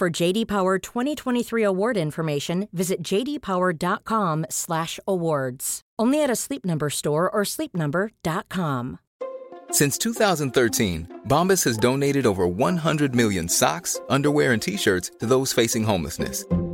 For JD Power 2023 award information, visit jdpower.com/awards. Only at a Sleep Number store or sleepnumber.com. Since 2013, Bombas has donated over 100 million socks, underwear, and t-shirts to those facing homelessness.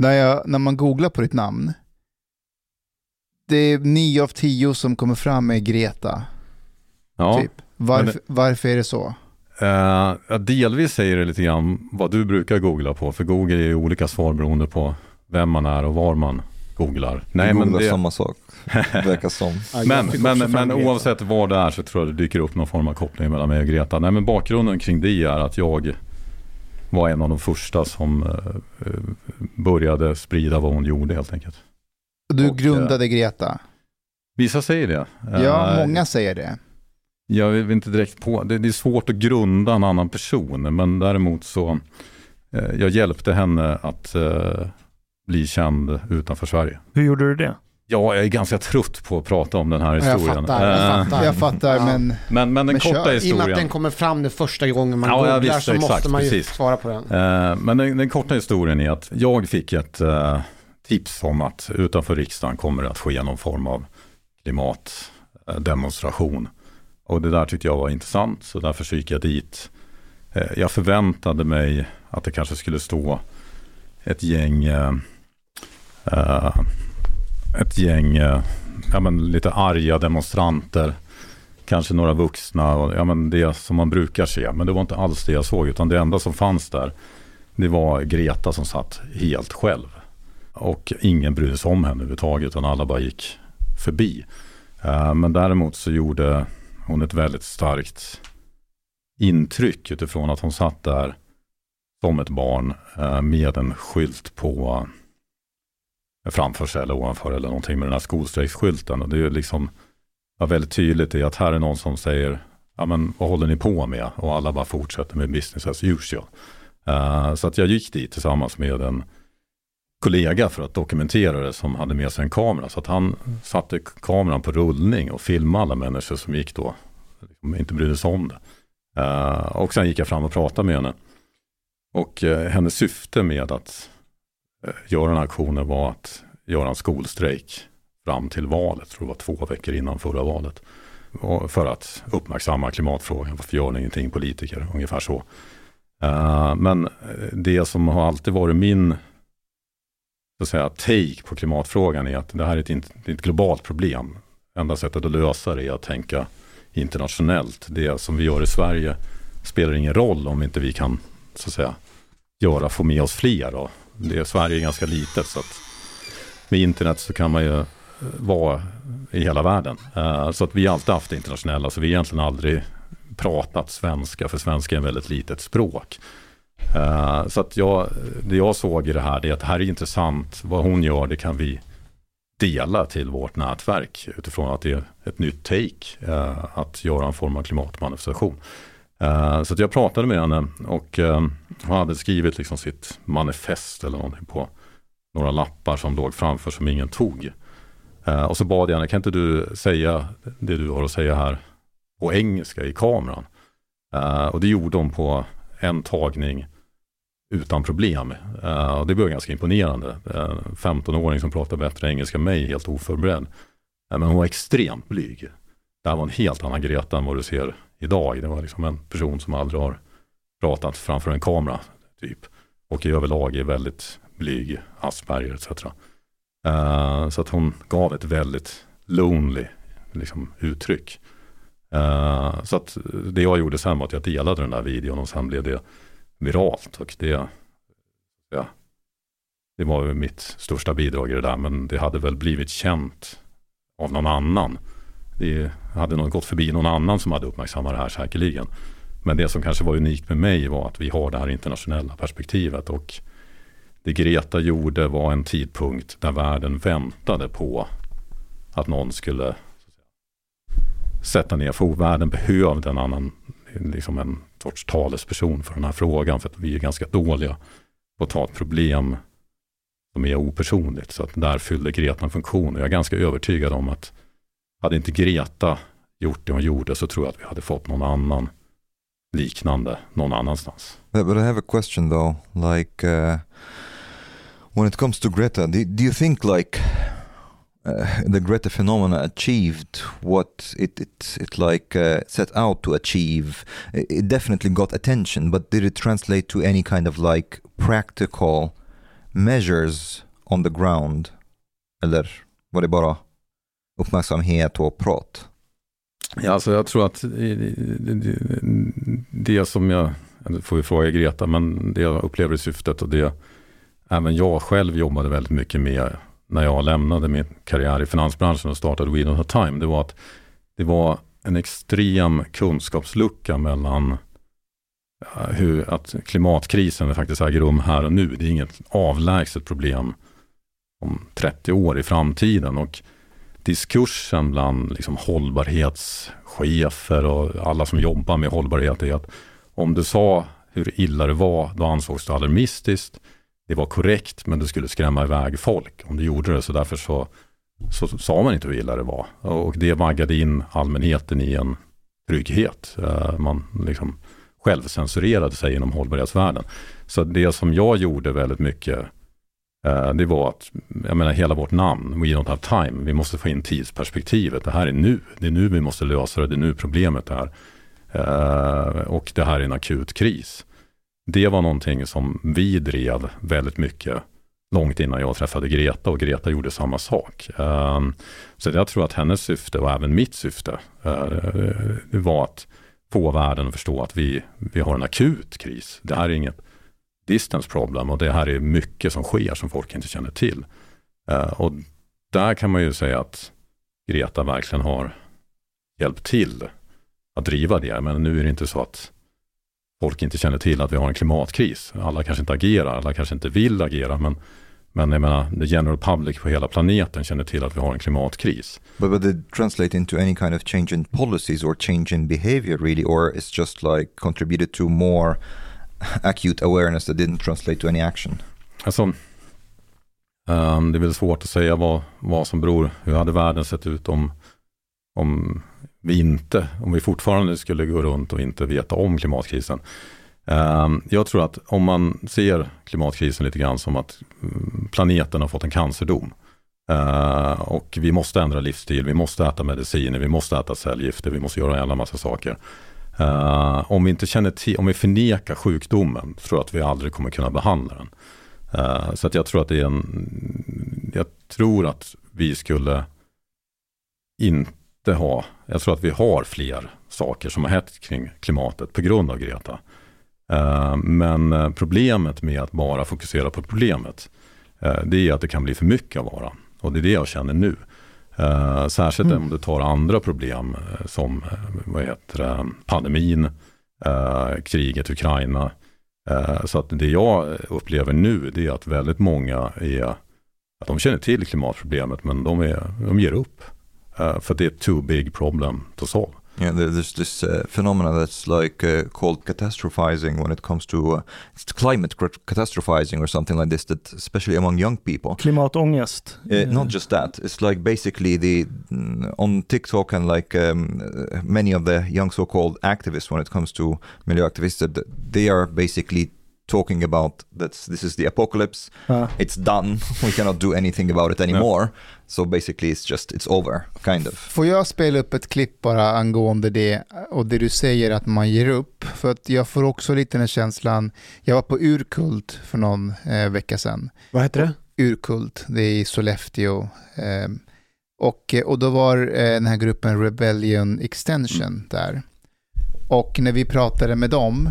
När, jag, när man googlar på ditt namn, det är nio av tio som kommer fram med Greta. Ja, Typ. Varför, men varför är det så? eh, delvis säger det lite grann vad du brukar googla på, för Google är ju olika svar beroende på vem man är och var man googlar. Nej, men, googlar det, samma sak, verkar som. men, men, men oavsett var det är så tror jag det dyker upp någon form av koppling mellan mig och Greta. Nej, men bakgrunden kring det är att jag var en av de första som eh, eh, började sprida vad hon gjorde helt enkelt. Du Och, grundade Greta. Vissa säger det. Ja, Eh, många säger det. Jag vill inte direkt på, det, är svårt att grunda en annan person, men däremot så, eh, jag hjälpte henne att eh, bli känd utanför Sverige. Hur gjorde du det? Ja, jag är ganska trött på att prata om den här Jag historien. fattar, jag Eh, fattar. Jag fattar, Ja. men Men, men den Men kör. korta I och med historien. att den kommer fram det första gången man Ja, googlar visst, så måste exakt, man ju precis. svara på den. Eh, Men den, den korta historien är att jag fick ett eh, tips om att utanför riksdagen kommer det att ske någon form av klimatdemonstration. Och det där tyckte jag var intressant, så därför så gick jag dit. Eh, Jag förväntade mig att det kanske skulle stå ett gäng, eh, ett gäng eh, ja, men lite arga demonstranter, kanske några vuxna, och, ja, men det som man brukar se. Men det var inte alls det jag såg, utan det enda som fanns där, det var Greta som satt helt själv. Och ingen brydde sig om henne överhuvudtaget, utan alla bara gick förbi. Eh, men däremot så gjorde hon ett väldigt starkt intryck utifrån att hon satt där som ett barn eh, med en skylt på framför sig eller ovanför eller någonting med den här skolstrejksskylten. Och det är ju liksom ja, väldigt tydligt i att här är någon som säger, ja men vad håller ni på med? Och alla bara fortsätter med business as usual. Uh, så att jag gick dit tillsammans med en kollega för att dokumentera det som hade med sig en kamera. Så att han satte kameran på rullning och filmade alla människor som gick då, liksom inte brydde sig om det. Uh, och sen gick jag fram och pratade med henne. Och uh, hennes syfte med att Eh, göra den här aktionen var att göra en skolstrejk fram till valet, tror det var två veckor innan förra valet. För att uppmärksamma klimatfrågan, varför gör ni ingenting politiker, ungefär så. Eh, men eh, det som har alltid varit min så att säga, take på klimatfrågan är att det här är ett, det är ett globalt problem. Enda sättet att lösa det är att tänka internationellt. Det som vi gör i Sverige spelar ingen roll om inte vi kan så att säga, göra, få med oss fler. och det, Sverige är ganska litet så att med internet så kan man ju eh, vara i hela världen. Eh, så att vi har alltid haft det internationella, så vi har egentligen aldrig pratat svenska, för svenska är ett väldigt litet språk. Eh, så att jag, det jag såg i det här, det är att det här är intressant, vad hon gör, det kan vi dela till vårt nätverk utifrån att det är ett nytt take att göra en form av klimatmanifestation. Eh, så att jag pratade med henne och eh, hon hade skrivit liksom sitt manifest eller någonting på några lappar som låg framför som ingen tog. Eh, och så bad jag henne, kan inte du säga det du har att säga här på engelska i kameran? Och det gjorde hon på en tagning utan problem. Uh, och det var ganska imponerande. 15-åring som pratar bättre engelska än mig, helt oförberedd. Uh, men hon var extremt blyg. Det här var en helt annan Greta än vad du ser idag. Det var liksom en person som aldrig har pratat framför en kamera, typ. Och i överlag är väldigt blyg, Asperger etc. Uh, eh, så att hon gav ett väldigt lonely liksom, uttryck. Uh, så att det jag gjorde sen var att jag delade den där videon och sen blev det viralt och det, ja, det var mitt största bidrag i det där, men det hade väl blivit känt av någon annan. Det hade nog gått förbi någon annan som hade uppmärksammat det här säkerligen. Men det som kanske var unikt med mig var att vi har det här internationella perspektivet och det Greta gjorde var en tidpunkt där världen väntade på att någon skulle sätta ner foten. Världen behövde en annan, liksom en sorts talesperson för den här frågan. För att vi är ganska dåliga på att ta ett problem som är opersonligt. Så att där fyllde Greta en funktion. Och jag är ganska övertygad om att hade inte Greta gjort det hon gjorde så tror jag att vi hade fått någon annan liknande någon annanstans. But, but I have a question though, like uh, when it comes to Greta, do, do you think like uh, the Greta phenomena achieved what it it, it like uh, set out to achieve. It definitely got attention, but did it translate to any kind of like practical measures on the ground? Eller var det bara uppmärksamhet och prat? Ja, alltså jag tror att det, som jag, får vi fråga Greta, men det jag upplever i syftet och det även jag själv jobbade väldigt mycket med när jag lämnade min karriär i finansbranschen och startade We Don't Have Time, det var att det var en extrem kunskapslucka mellan eh, hur att klimatkrisen faktiskt äger rum här och nu. Det är inget avlägset problem om 30 år i framtiden. Och diskursen bland liksom hållbarhetschefer och alla som jobbar med hållbarhet är att om du sa hur illa det var, då ansågs det alarmistiskt det var korrekt men det skulle skrämma iväg folk om det gjorde det. Så därför så, så sa man inte hur illa det var. Och det vaggade in allmänheten i en trygghet. Eh, man liksom självcensurerade sig inom hållbarhetsvärlden. Så det som jag gjorde väldigt mycket, Eh, det var att, jag menar hela vårt namn, We Don't Have Time, vi måste få in tidsperspektivet. Det här är nu, det är nu vi måste lösa det, det är nu problemet är. Eh, och det här är en akut kris det var någonting som vi drev väldigt mycket långt innan jag träffade Greta och Greta gjorde samma sak. Eh, så jag tror att hennes syfte och även mitt syfte var att få världen att förstå att vi, vi har en akut kris. Det här är inget distance problem och det här är mycket som sker som folk inte känner till. Uh, och där kan man ju säga att Greta verkligen har hjälpt till att driva det. Men nu är det inte så att folk inte känner till att vi har en klimatkris. Alla kanske inte agerar, alla kanske inte vill agera, men, men jag menar, the general public på hela planeten känner till att vi har en klimatkris. But, but it translate into any kind of change in policies or change in behavior really, or it's just like contributed to more acute awareness that didn't translate to any action? Alltså, um, det är väl svårt att säga vad, vad som beror, hur hade världen sett ut om, om vi inte, om vi fortfarande skulle gå runt och inte veta om klimatkrisen. Um, jag tror att om man ser klimatkrisen lite grann som att mm, planeten har fått en cancerdom. Uh, och vi måste ändra livsstil, vi måste äta mediciner, vi måste äta cellgifter, vi måste göra en jävla massa saker. Uh, om vi inte känner till, om vi förnekar sjukdomen, tror jag att vi aldrig kommer kunna behandla den. Eh, så att jag tror att det är en, jag tror att vi skulle inte ha, jag tror att vi har fler saker som har hänt kring klimatet på grund av Greta. Uh, men problemet med att bara fokusera på problemet, det är att det kan bli för mycket av vara. Och det är det jag känner nu. Särskilt mm. om du tar andra problem som vad heter pandemin, kriget i Ukraina. Så att det jag upplever nu det är att väldigt många är att de känner till klimatproblemet men de, är, de ger upp. Uh, för det är too big problem to solve. Yeah, there's this uh, phenomena that's like uh, called catastrophizing when it comes to uh, it's climate catastrophizing or something like this. That especially among young people. Klimatångest. Uh, not just that. It's like basically the mm, on TikTok and like um, many of the young so-called activists when it comes to miljöaktivister, they are basically talking about that this is the apocalypse. Uh. It's done. We cannot do anything about it anymore. So basically it's just it's over kind of. Får jag spela upp ett klipp bara angående det och det du säger att man ger upp? För att jag får också lite den känslan, jag var på Urkult för någon eh, vecka sedan. Vad heter det? Urkult, det är i Sollefteå. Eh, och, och då var eh, den här gruppen Rebellion Extension mm. där. Och när vi pratade med dem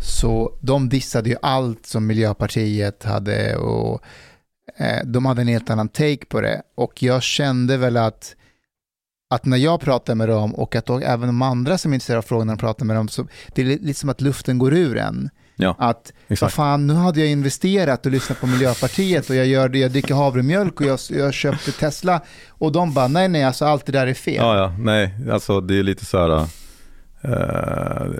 så de dissade ju allt som Miljöpartiet hade och eh, de hade en helt annan take på det. Och jag kände väl att, att när jag pratar med dem och att då, även de andra som är intresserade av frågan de pratar med dem, så det är lite som att luften går ur en. Ja, att, vad fan, nu hade jag investerat och lyssnat på Miljöpartiet och jag gör det, jag dricker havremjölk och jag, jag köpte Tesla. Och de bara, nej nej, alltså allt det där är fel. Ja, ja, nej, alltså det är lite så här,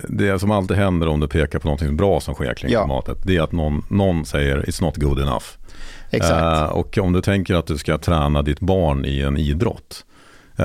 det som alltid händer om du pekar på något bra som sker kring ja. klimatet, det är att någon, någon säger it's not good enough. Exakt. Uh, och om du tänker att du ska träna ditt barn i en idrott, uh,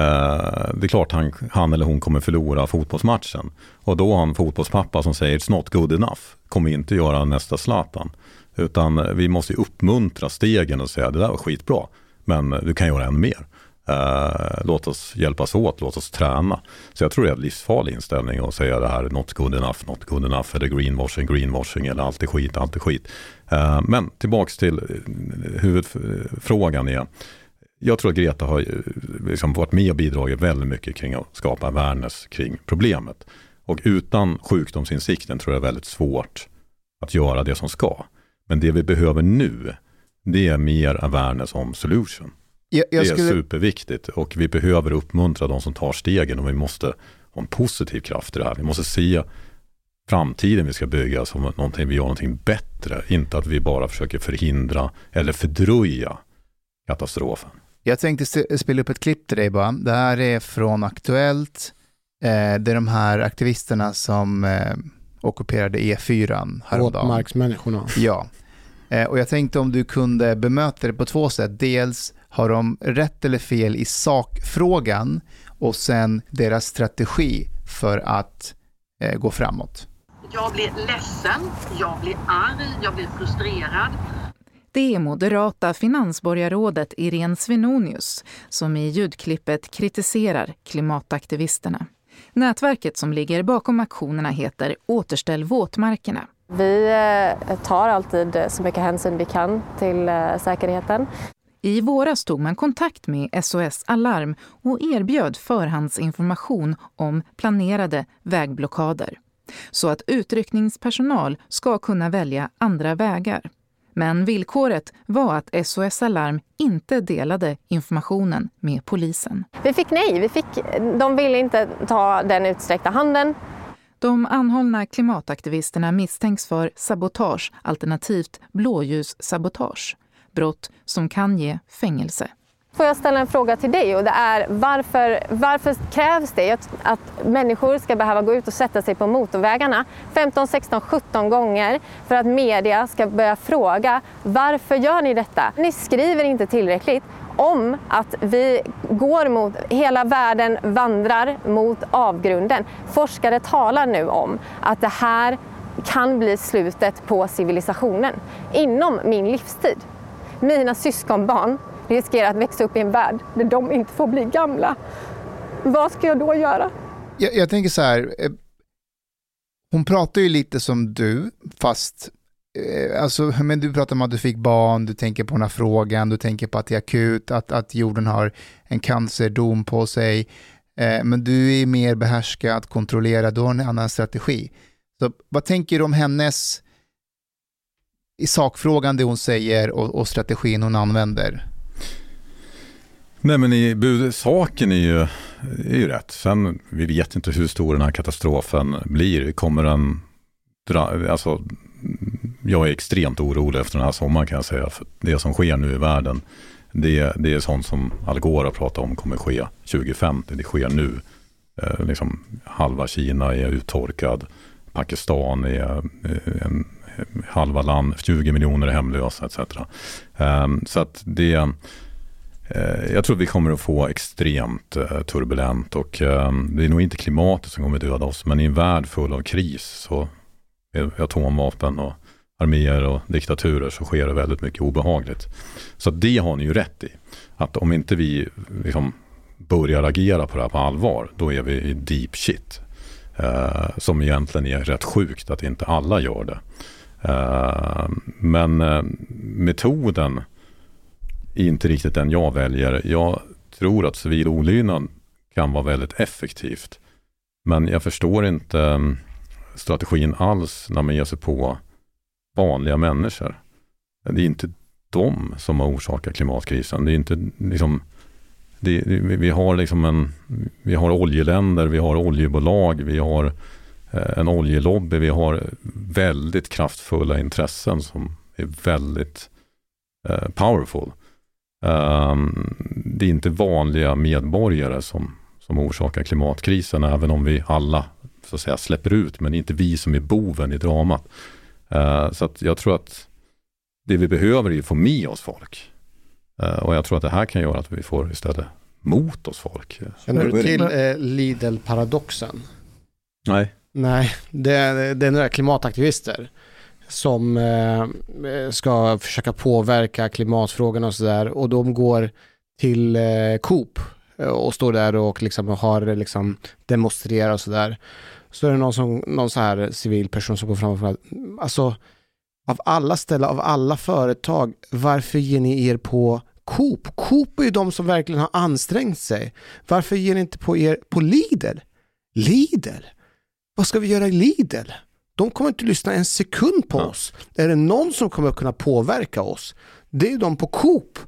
det är klart han, han eller hon kommer förlora fotbollsmatchen. Och då har en fotbollspappa som säger it's not good enough, kommer inte göra nästa Zlatan. Utan vi måste uppmuntra stegen och säga det där var skitbra, men du kan göra än mer. Eh, låt oss hjälpas åt, låt oss träna. Så jag tror det är en livsfarlig inställning att säga det här, not good enough, not good enough, eller greenwashing, greenwashing, eller allt är skit, allt är skit. Eh, men tillbaks till eh, huvudfrågan igen. jag tror att Greta har eh, liksom varit med och bidragit väldigt mycket kring att skapa awareness kring problemet. Och utan sjukdomsinsikten tror jag det är väldigt svårt att göra det som ska. Men det vi behöver nu, det är mer awareness om solution. Jag, jag det är skulle... superviktigt och vi behöver uppmuntra de som tar stegen och vi måste ha en positiv kraft i det här. Vi måste se framtiden vi ska bygga som någonting, vi gör någonting bättre. Inte att vi bara försöker förhindra eller fördröja katastrofen. Jag tänkte spela upp ett klipp till dig bara. Det här är från Aktuellt. Eh, det är de här aktivisterna som eh, ockuperade E4 häromdagen. Våtmarksmänniskorna. Ja. Eh, och jag tänkte om du kunde bemöta det på två sätt. Dels har de rätt eller fel i sakfrågan och sen deras strategi för att eh, gå framåt? Jag blir ledsen, jag blir arg, jag blir frustrerad. Det är moderata finansborgarrådet Irene Svenonius som i ljudklippet kritiserar klimataktivisterna. Nätverket som ligger bakom aktionerna heter Återställ våtmarkerna. Vi eh, tar alltid så mycket hänsyn vi kan till eh, säkerheten. I våras tog man kontakt med SOS Alarm och erbjöd förhandsinformation om planerade vägblockader så att utryckningspersonal ska kunna välja andra vägar. Men villkoret var att SOS Alarm inte delade informationen med polisen. Vi fick nej. Vi fick, de ville inte ta den utsträckta handen. De anhållna klimataktivisterna misstänks för sabotage alternativt blåljussabotage brott som kan ge fängelse. Får jag ställa en fråga till dig och det är varför, varför krävs det att, att människor ska behöva gå ut och sätta sig på motorvägarna 15, 16, 17 gånger för att media ska börja fråga varför gör ni detta? Ni skriver inte tillräckligt om att vi går mot, hela världen vandrar mot avgrunden. Forskare talar nu om att det här kan bli slutet på civilisationen inom min livstid mina syskonbarn riskerar att växa upp i en värld där de inte får bli gamla. Vad ska jag då göra? Jag, jag tänker så här, eh, hon pratar ju lite som du, fast Eh, alltså, men du pratar om att du fick barn, du tänker på den här frågan, du tänker på att det är akut, att, att jorden har en cancerdom på sig. Eh, men du är mer behärskad, kontrollerad, du har en annan strategi. Så vad tänker du om hennes i sakfrågan det hon säger och, och strategin hon använder? Nej men i, saken är ju, är ju rätt. Sen vi vet inte hur stor den här katastrofen blir. Kommer den dra, alltså, jag är extremt orolig efter den här sommaren kan jag säga. För det som sker nu i världen det, det är sånt som Al Gore har pratat om kommer ske 2050. Det sker nu. Eh, liksom, halva Kina är uttorkad. Pakistan är eh, en, eh, halva land, 20 miljoner är hemlösa etc. Eh, så att det, eh, jag tror vi kommer att få extremt eh, turbulent och ehm, det är nog inte klimatet som kommer döda oss men i en värld full av kris så atomvapen och arméer och diktaturer så sker det väldigt mycket obehagligt. Så det har ni ju rätt i. Att om inte vi liksom börjar agera på det här på allvar, då är vi i deep shit. Eh, som egentligen är rätt sjukt att inte alla gör det. Eh, men eh, metoden är inte riktigt den jag väljer. Jag tror att civil olydnad kan vara väldigt effektivt. Men jag förstår inte mm, strategin alls när man ger sig på vanliga människor. Det är inte de som har orsakat klimatkrisen. Det är inte liksom det, vi har liksom en, vi har oljeländer, vi har oljebolag, vi har eh, en oljelobby, vi har väldigt kraftfulla intressen som är väldigt eh, powerful. Um, det är inte vanliga medborgare som, som orsakar klimatkrisen, även om vi alla så att säga, släpper ut, men det är inte vi som är boven i dramat. Uh, så att jag tror att det vi behöver är att få med oss folk. Uh, och jag tror att det här kan göra att vi får istället mot oss folk. Känner du till eh, Lidl-paradoxen? Nej. Nej, det, det är några klimataktivister som eh, ska försöka påverka klimatfrågan och sådär och de går till eh, Coop eh, och står där och liksom har liksom demonstrerar och sådär. Så är det någon, som, någon så här civil person som går fram och frågar, alltså av alla ställen, av alla företag, varför ger ni er på Coop? Coop är ju de som verkligen har ansträngt sig. Varför ger ni inte på er på Lidl? Lidl? Vad ska vi göra i Lidl? De kommer inte lyssna en sekund på ja. oss. Är det någon som kommer kunna påverka oss? Det är de på Coop.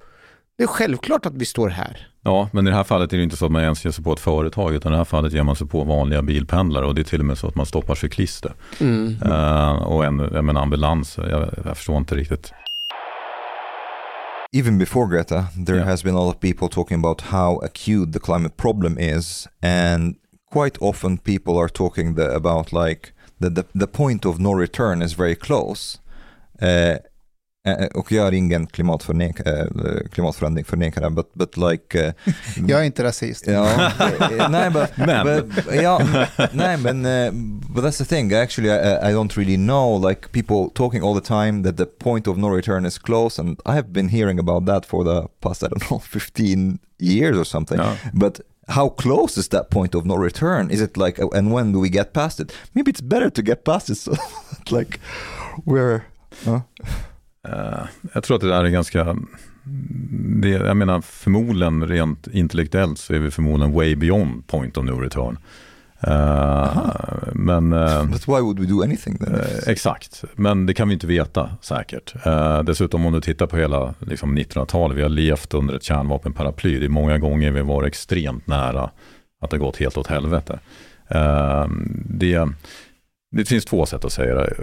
Det är självklart att vi står här. Ja, men i det här fallet är det inte så att man ens ger sig på ett företag, utan i det här fallet ger man sig på vanliga bilpendlare och det är till och med så att man stoppar cyklister. Mm. Uh, och en, menar ambulans, jag, jag förstår inte riktigt. Even before Greta, there yeah. has been a lot of people talking about how acute the climate problem is, and quite often people are talking the, about like the, the, the point of no return is very close. Uh, och jag är ingen klimatförnek, klimatförändring förnekare, but, but like... Uh, jag är inte rasist. Ja, nej, but, men. But, ja, nej, men uh, but that's the thing. Actually, I, I don't really know. Like people talking all the time that the point of no return is close, and I have been hearing about that for the past I don't know 15 years or something. Ja. But how close is that point of no return? Is it like, and when do we get past it? Maybe it's better to get past it, so like we're. Uh. Uh, jag tror att det där är ganska, det, jag menar förmodligen rent intellektuellt så är vi förmodligen way beyond point of no return. Uh, men, uh, But why would we do anything then? Uh, exakt, men det kan vi inte veta säkert. dessutom om du tittar på hela liksom, 1900-talet, vi har levt under ett kärnvapenparaply. Det är många gånger vi varit extremt nära att det gått helt åt helvete. det, det finns två sätt att säga det.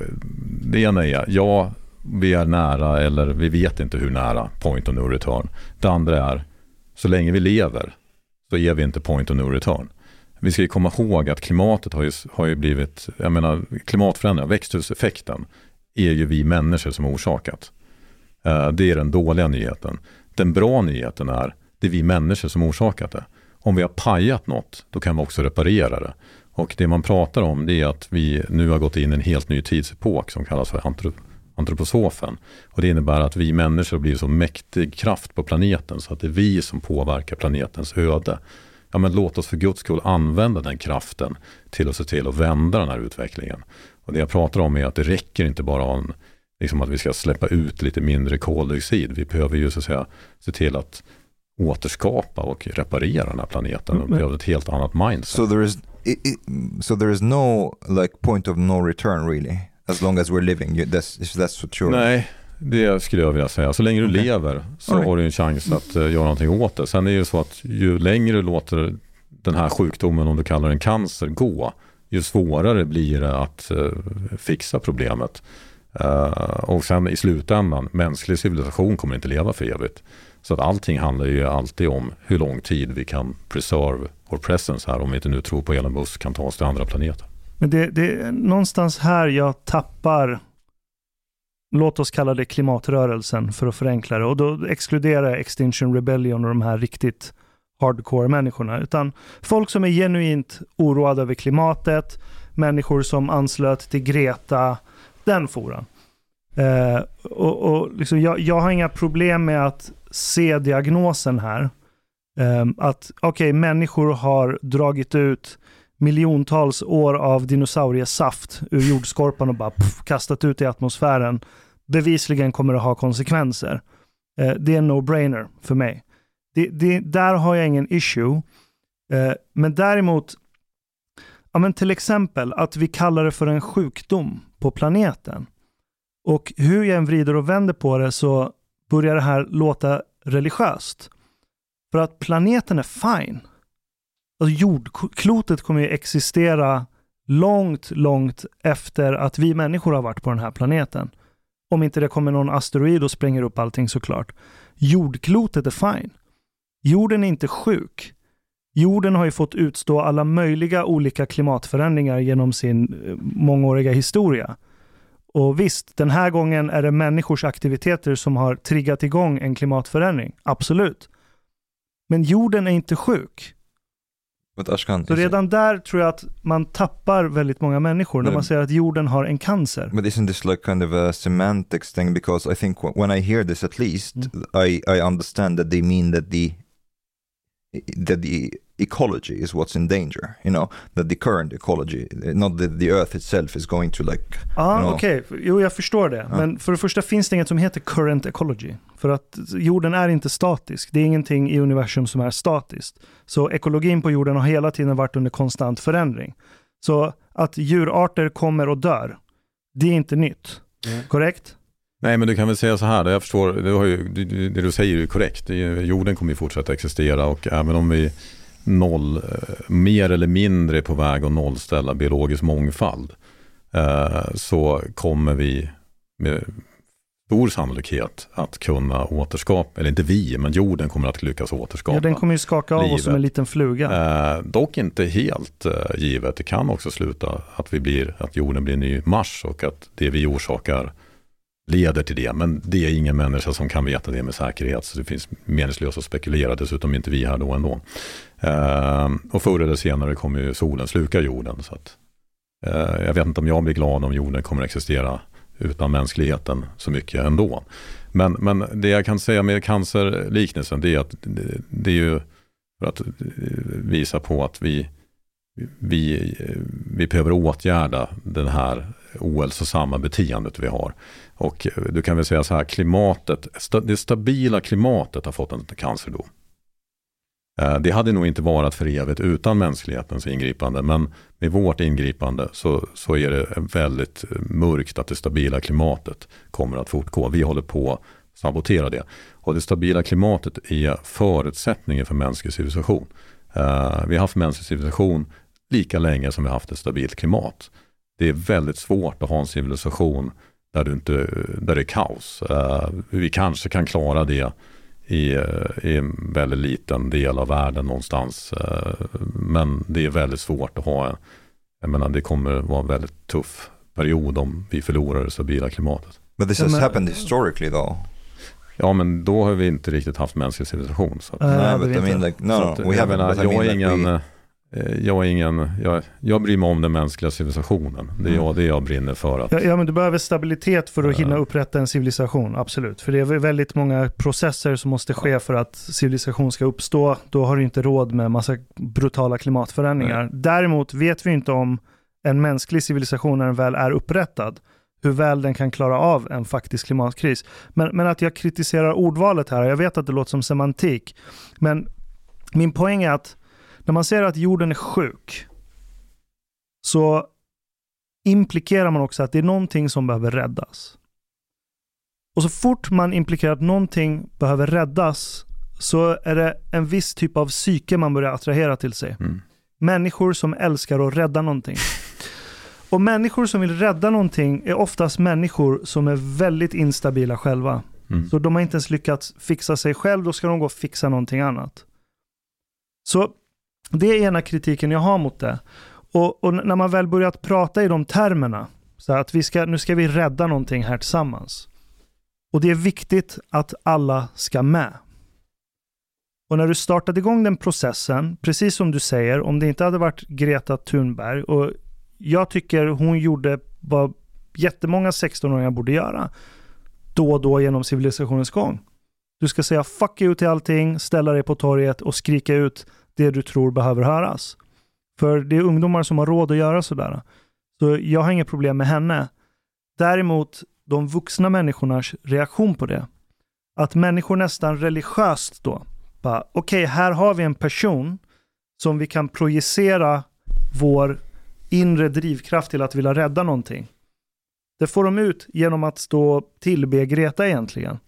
Det ena är, ja, vi är nära eller vi vet inte hur nära point of no return. Det andra är, så länge vi lever så är vi inte point of no return. Vi ska ju komma ihåg att klimatet har ju, har ju blivit, jag menar klimatförändringar, växthuseffekten är ju vi människor som har orsakat. Eh, det är den dåliga nyheten. Den bra nyheten är, det är vi människor som har orsakat det. Om vi har pajat något, då kan vi också reparera det. Och det man pratar om det är att vi nu har gått in i en helt ny tidsepok som kallas för antroposofen. Och det innebär att vi människor blir så mäktig kraft på planeten så att det är vi som påverkar planetens öde. Ja men låt oss för guds skull använda den kraften till att se till att vända den här utvecklingen. Och det jag pratar om är att det räcker inte bara om liksom att vi ska släppa ut lite mindre koldioxid. Vi behöver ju så att säga se till att återskapa och reparera den här planeten. Och behöver ett helt annat mindset. So there is, it, it, so there is no like point of no return really? As long as we're living, that's, that's for sure. Nej, det skulle jag vilja säga. Så länge du okay. lever så right. har du en chans att uh, göra någonting åt det. Sen är det så att ju längre du låter den här sjukdomen, om du kallar den cancer, gå, ju svårare blir det att uh, fixa problemet. Uh, och sen i slutändan, mänsklig civilisation kommer inte leva för evigt. Så att allting handlar ju alltid om hur lång tid vi kan preserve vår presence här om vi inte nu tror på Elon Musk kan ta oss till andra planeter. Men det, det är någonstans här jag tappar, låt oss kalla det klimatrörelsen för att förenkla det. Och då exkluderar jag Extinction Rebellion och de här riktigt hardcore människorna. Utan folk som är genuint oroade över klimatet, människor som anslöt till Greta, den foran. Eh, och, och liksom jag, jag har inga problem med att se diagnosen här. Eh, att okej, okay, människor har dragit ut miljontals år av dinosauriesaft ur jordskorpan och bara pff, kastat ut i atmosfären. Bevisligen kommer det ha konsekvenser. Eh, det är en no-brainer för mig. Det, det, där har jag ingen issue. Eh, men däremot, ja, men till exempel att vi kallar det för en sjukdom på planeten. Och hur jag än vrider och vänder på det så börjar det här låta religiöst. För att planeten är fine. Alltså jordklotet kommer ju existera långt, långt efter att vi människor har varit på den här planeten. Om inte det kommer någon asteroid och spränger upp allting såklart. Jordklotet är fine. Jorden är inte sjuk. Jorden har ju fått utstå alla möjliga olika klimatförändringar genom sin eh, mångåriga historia. Och visst, den här gången är det människors aktiviteter som har triggat igång en klimatförändring. Absolut. Men jorden är inte sjuk. Så redan där tror jag att man tappar väldigt många människor när man säger att jorden har en cancer. But isn't this like kind of a semantics thing? Because I think when I hear this at least, mm. I, I understand that they mean that the that the ecology is what's in danger. You know, that the current ecology, not that the earth itself is going to like... Ja, ah, okej. Okay. Jo, jag förstår det. Ja. Men för det första finns det inget som heter current ecology. För att jorden är inte statisk. Det är ingenting i universum som är statiskt. Så ekologin på jorden har hela tiden varit under konstant förändring. Så att djurarter kommer och dör, det är inte nytt. Mm. Korrekt? Nej, men du kan väl säga så här, jag förstår, det, har ju, det du säger är korrekt. Jorden kommer ju fortsätta existera och även om vi noll, eh, mer eller mindre på väg att nollställa biologisk mångfald eh, så kommer vi med stor sannolikhet att kunna återskapa, eller inte vi, men jorden kommer att lyckas återskapa. Ja, den kommer ju skaka av livet. oss som en liten fluga. Eh, dock inte helt givet. Det kan också sluta att, vi blir, att jorden blir ny Mars och att det vi orsakar leder till det. Men det är ingen människa som kan veta det med säkerhet. Så det finns meningslöst att spekulera. Dessutom är inte vi här då ändå. Eh, och förr eller senare kommer ju solen sluka jorden. Så att, eh, jag vet inte om jag blir glad om jorden kommer existera utan mänskligheten så mycket ändå. Men, men det jag kan säga med cancerliknelsen det är att det, det är ju för att eh, visa på att vi, vi, vi behöver åtgärda den här ohälsosamma beteendet vi har. Och eh, du kan väl säga så här, klimatet, det stabila klimatet har fått en cancerdom. Eh, det hade nog inte varit för evigt utan mänsklighetens ingripande, men med vårt ingripande så, så är det väldigt eh, mörkt att det stabila klimatet kommer att fortgå. Vi håller på att sabotera det. Och det stabila klimatet är förutsättningen för mänsklig civilisation. Vi har haft mänsklig civilisation lika länge som vi har haft ett stabilt klimat. Det är väldigt svårt att ha en civilisation där, du inte, där det är kaos. Uh, vi kanske kan klara det i, i en väldigt liten del av världen någonstans. Uh, men det är väldigt svårt att ha, jag menar det kommer vara en väldigt tuff period om vi förlorar det stabila klimatet. But this has happened historically though. Ja, men då har vi inte riktigt haft mänsklig civilisation. Så uh, Nej, but I mean like, no, no, we haven't. Jag är ingen, we... Eh, jag, är ingen, jag, jag bryr mig om den mänskliga civilisationen. Det är, mm. jag, det jag brinner för. Att, ja, ja, men du behöver stabilitet för att hinna upprätta en civilisation, absolut. För det är väldigt många processer som måste ske för att civilisation ska uppstå. Då har du inte råd med massa brutala klimatförändringar. Nej. Däremot vet vi inte om en mänsklig civilisation när den väl är upprättad, hur väl den kan klara av en faktisk klimatkris. Men, men att jag kritiserar ordvalet här, jag vet att det låter som semantik, men min poäng är att när man säger att jorden är sjuk så implikerar man också att det är någonting som behöver räddas. Och så fort man implikerar att någonting behöver räddas så är det en viss typ av psyke man börjar attrahera till sig. Mm. Människor som älskar att rädda någonting. Och människor som vill rädda någonting är oftast människor som är väldigt instabila själva. Mm. Så de har inte ens lyckats fixa sig själv, då ska de gå och fixa någonting annat. Så det är ena kritiken jag har mot det. Och, och när man väl börjat prata i de termerna, så att vi ska, nu ska vi rädda någonting här tillsammans. Och det är viktigt att alla ska med. Och när du startade igång den processen, precis som du säger, om det inte hade varit Greta Thunberg, och jag tycker hon gjorde vad jättemånga 16-åringar borde göra, då och då genom civilisationens gång. Du ska säga fuck you till allting, ställa dig på torget och skrika ut det du tror behöver höras. För det är ungdomar som har råd att göra sådär. Så jag har inga problem med henne. Däremot de vuxna människornas reaktion på det. Att människor nästan religiöst då, bara okej, okay, här har vi en person som vi kan projicera vår inre drivkraft till att vilja rädda någonting. Det får de ut genom att stå och tillbe Greta egentligen.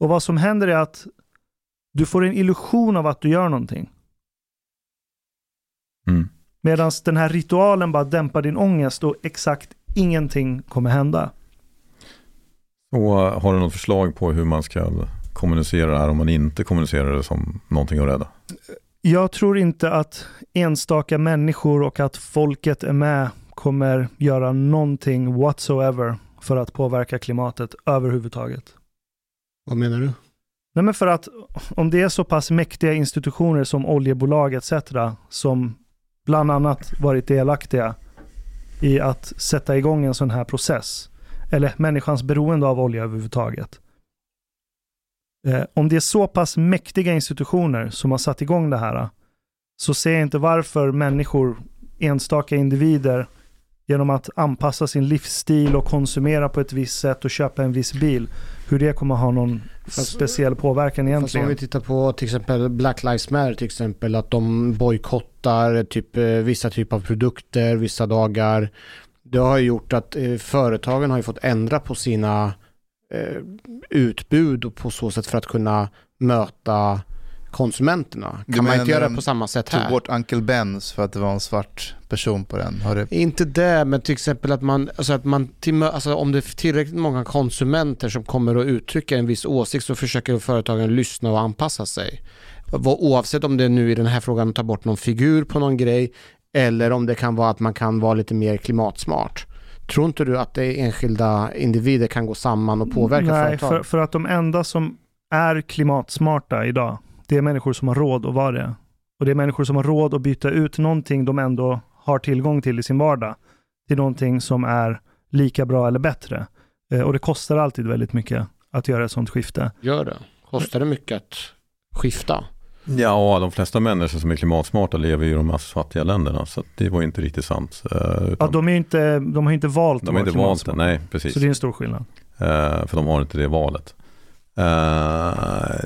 Och vad som händer är att du får en illusion av att du gör någonting. Mm. Medan den här ritualen bara dämpar din ångest och exakt ingenting kommer hända. Och har du något förslag på hur man ska kommunicera det här om man inte kommunicerar det som någonting att rädda? Jag tror inte att enstaka människor och att folket är med kommer göra någonting whatsoever för att påverka klimatet överhuvudtaget. Vad menar du? Nej men för att om det är så pass mäktiga institutioner som oljebolag etc. som bland annat varit delaktiga i att sätta igång en sån här process. Eller människans beroende av olja överhuvudtaget. Eh, om det är så pass mäktiga institutioner som har satt igång det här så ser jag inte varför människor, enstaka individer, genom att anpassa sin livsstil och konsumera på ett visst sätt och köpa en viss bil, hur det kommer ha någon speciell påverkan egentligen. Fast om vi tittar på till exempel Black Lives Matter till exempel, att de bojkottar typ, eh, vissa typer av produkter vissa dagar. Det har gjort att eh, företagen har fått ändra på sina eh, utbud och på så sätt för att kunna möta konsumenterna. Kan man inte göra det på samma sätt här? tog bort Uncle Ben's för att det var en svart person på den? Har det... Inte det, men till exempel att man, alltså att man alltså om det är tillräckligt många konsumenter som kommer att uttrycka en viss åsikt så försöker företagen lyssna och anpassa sig. Oavsett om det är nu i den här frågan tar bort någon figur på någon grej eller om det kan vara att man kan vara lite mer klimatsmart. Tror inte du att det enskilda individer kan gå samman och påverka Nej, företag? För, för att de enda som är klimatsmarta idag, det är människor som har råd att vara det. Och det är människor som har råd att byta ut någonting de ändå har tillgång till i sin vardag till någonting som är lika bra eller bättre. Eh, och det kostar alltid väldigt mycket att göra ett sånt skifte. Gör det? Kostar det mycket att skifta? Ja, de flesta människor som är klimatsmarta lever i de mest fattiga länderna. Så det var inte riktigt sant. Uh, ja, de, är inte, de har inte valt De har inte valt det, nej precis. Så det är en stor skillnad. Uh, för de har inte det valet. Uh,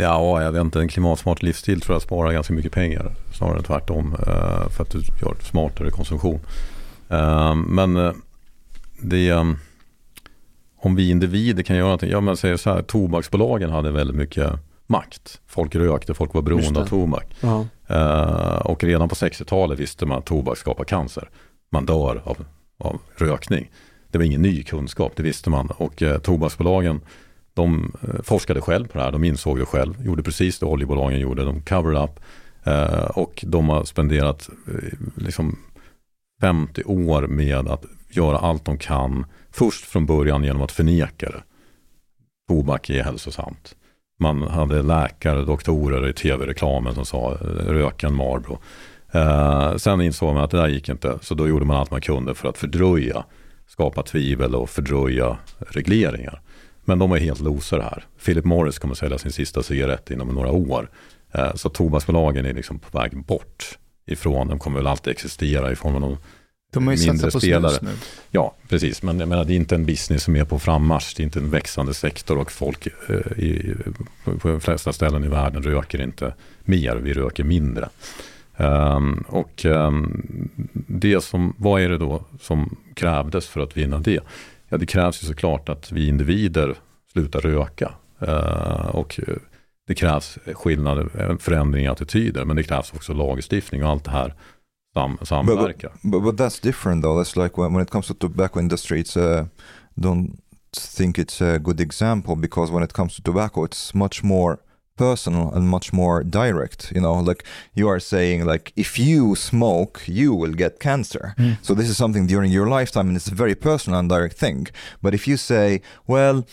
ja, jag vet inte, en klimatsmart livsstil tror jag sparar ganska mycket pengar. Snarare än tvärtom. Uh, för att du gör smartare konsumtion. Uh, men det um, om vi individer kan göra någonting. Ja, men säger så här, tobaksbolagen hade väldigt mycket makt. Folk rökte, folk var beroende av tobak. Uh -huh. och redan på 60-talet visste man att tobak skapar cancer. Man dör av, av rökning. Det var ingen ny kunskap, det visste man. Och tobaksbolagen de eh, forskade själv på det här, de insåg det själv, gjorde precis det oljebolagen gjorde, de covered up eh, och de har spenderat eh, liksom 50 år med att göra allt de kan, först från början genom att förneka det. Tobak är hälsosamt. Man hade läkare, doktorer i tv-reklamen som sa eh, röken Marlboro. Eh, sen insåg man att det där gick inte, så då gjorde man allt man kunde för att fördröja, skapa tvivel och fördröja regleringar. Men de är helt losare här. Philip Morris kommer sälja sin sista cigarett inom några år. Eh, så tobaksbolagen är liksom på väg bort ifrån. De kommer väl alltid existera i form av någon de har ju mindre på spelare. nu. Ja, precis. Men jag menar, det är inte en business som är på frammarsch. Det är inte en växande sektor och folk eh, i, på de flesta ställen i världen röker inte mer. Vi röker mindre. Um, och um, det som, vad är det då som krävdes för att vinna det? Ja, det krävs ju såklart att vi individer slutar röka. Uh, och det krävs skillnader, förändring i attityder, men det krävs också lagstiftning och allt det här sam samverkar. But, but, but, that's different though. That's like when, when it comes to tobacco industry, it's uh, don't think it's a good example because when it comes to tobacco, it's much more personal and much more direct. You know, like you are saying, like if you smoke, you will get cancer. Mm. So this is something during your lifetime, and it's a very personal and direct thing. But if you say, well,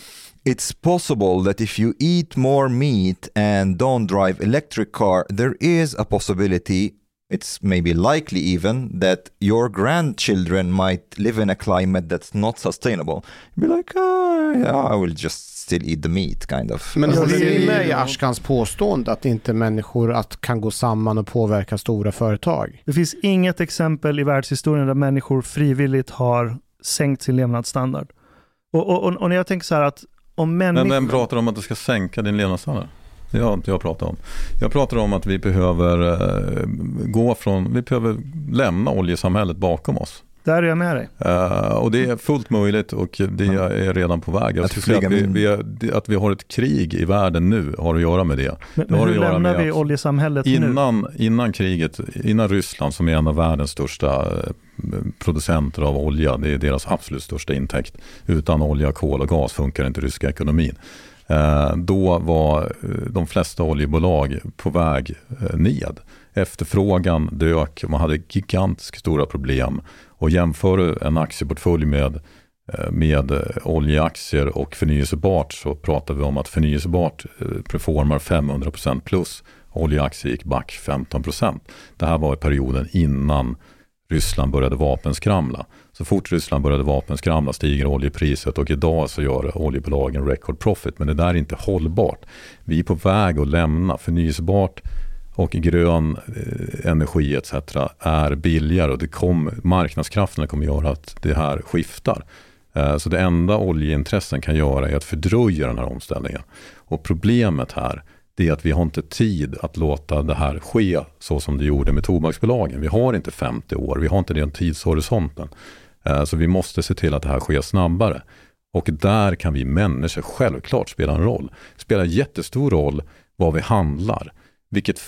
it's possible that if you eat more meat and don't drive electric car, there is a possibility it's maybe likely even that your grandchildren might live in a climate that's not sustainable. You'd be like, oh, yeah, I will just still eat the meat kind of. Men Alltså, håller det är ni med i Ashkans påstående att inte människor att kan gå samman och påverka stora företag? Det finns inget exempel i världshistorien där människor frivilligt har sänkt sin levnadsstandard. Och, och, och, och när jag tänker så här att om Men människor... vem pratar om att det ska sänka din levnadsstandard? Det har inte jag pratat om. Jag pratar om att vi behöver eh, gå från, vi behöver lämna oljesamhället bakom oss. Där är jag med dig. Eh, och det är fullt möjligt och det är redan på väg. Jag Att säga att vi, flyga vi är, att vi har ett krig i världen nu har att göra med det. Men, Det har men att hur göra lämnar med vi oljesamhället nu? Innan, innan kriget, innan Ryssland som är en av världens största eh, producenter av olja, det är deras absolut största intäkt. Utan olja, kol och gas funkar inte ryska ekonomin. Eh, Då var de flesta oljebolag på väg ned. Efterfrågan dök, och man hade gigantiskt stora problem. Och jämför du en aktieportfölj med, eh, med eh, oljeaktier och förnyelsebart så pratar vi om att förnyelsebart eh, performar 500% plus. Oljeaktier gick back 15%. Det här var i perioden innan Ryssland började vapenskramla. Så fort Ryssland började vapenskramla stiger oljepriset och idag så gör oljebolagen record profit. Men det där är inte hållbart. Vi är på väg att lämna förnyelsebart och grön eh, energi etc. är billigare och det kom, marknadskrafterna kommer göra att det här skiftar. Eh, så det enda oljeintressen kan göra är att fördröja den här omställningen. Och problemet här det är att vi har inte tid att låta det här ske så som det gjorde med tobaksbolagen. Vi har inte 50 år, vi har inte den tidshorisonten. Eh, så vi måste se till att det här sker snabbare. Och där kan vi människor självklart spela en roll. Det spelar jättestor roll vad vi handlar, vilket,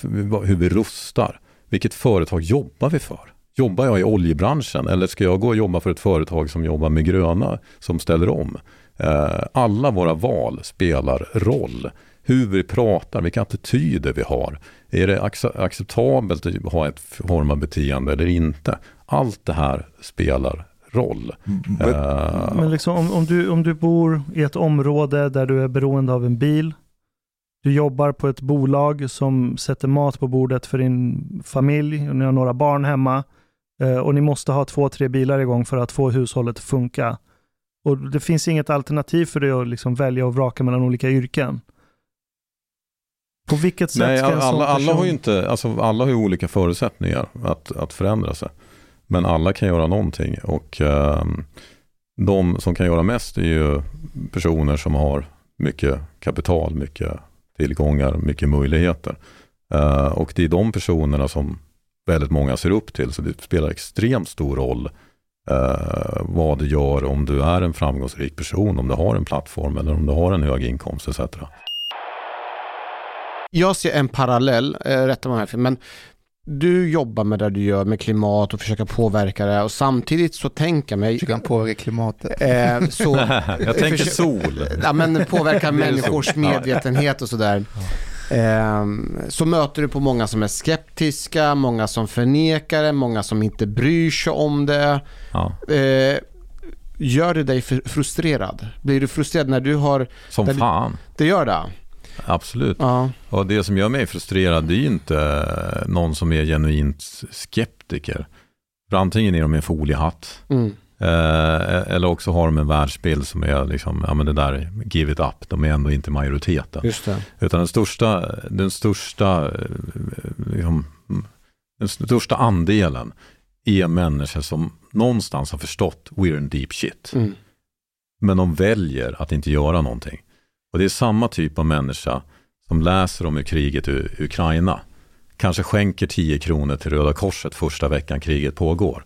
hur vi rustar, vilket företag jobbar vi för? Jobbar jag i oljebranschen eller ska jag gå och jobba för ett företag som jobbar med gröna, som ställer om? Eh, alla våra val spelar roll. Hur vi pratar, vilka attityder vi har. Är det acceptabelt att ha ett form av beteende eller inte? Allt det här spelar roll. Eh, Men liksom, om, om, du, om du bor i ett område där du är beroende av en bil, du jobbar på ett bolag som sätter mat på bordet för din familj, och ni har några barn hemma eh, och ni måste ha två, tre bilar igång för att få hushållet att funka. Och det finns inget alternativ för dig att liksom välja och vraka mellan olika yrken. På vilket sätt Nej, ska en sån alla, alla, person... har ju inte, alltså alla har olika förutsättningar att, att förändra sig. Men alla kan göra någonting och ehm, de som kan göra mest är ju personer som har mycket kapital, mycket tillgångar, mycket möjligheter. Eh, och det är de personerna som väldigt många ser upp till, så det spelar extremt stor roll eh, vad du gör om du är en framgångsrik person, om du har en plattform eller om du har en hög inkomst etc. Jag ser en parallell, eh, rätta mig om jag har fel, men du jobbar med det du gör med klimat och försöker påverka det och samtidigt så tänker jag mig... Försöker han påverka klimatet? Eh, så, Jag tänker försö- sol. Ja, men påverka människors medvetenhet och sådär. Ehm, så möter du på många som är skeptiska, många som förnekar det, många som inte bryr sig om det. Ja. Eh, gör det dig fr- frustrerad? Blir du frustrerad när du har... Som när du- fan. Det gör det? Absolut. Ja. Och det som gör mig frustrerad det är ju inte någon som är genuint skeptiker. För antingen är de en foliehatt Mm. eh, eller också har de en världsbild som är liksom, ja men det där, give it up, de är ändå inte majoriteten. Just det. Utan den största, den största, eh, liksom, den största andelen är människor som någonstans har förstått we're in deep shit. Mm. Men de väljer att inte göra någonting. Och det är samma typ av människa som läser om hur kriget i Ukraina kanske skänker 10 kronor till Röda Korset första veckan kriget pågår.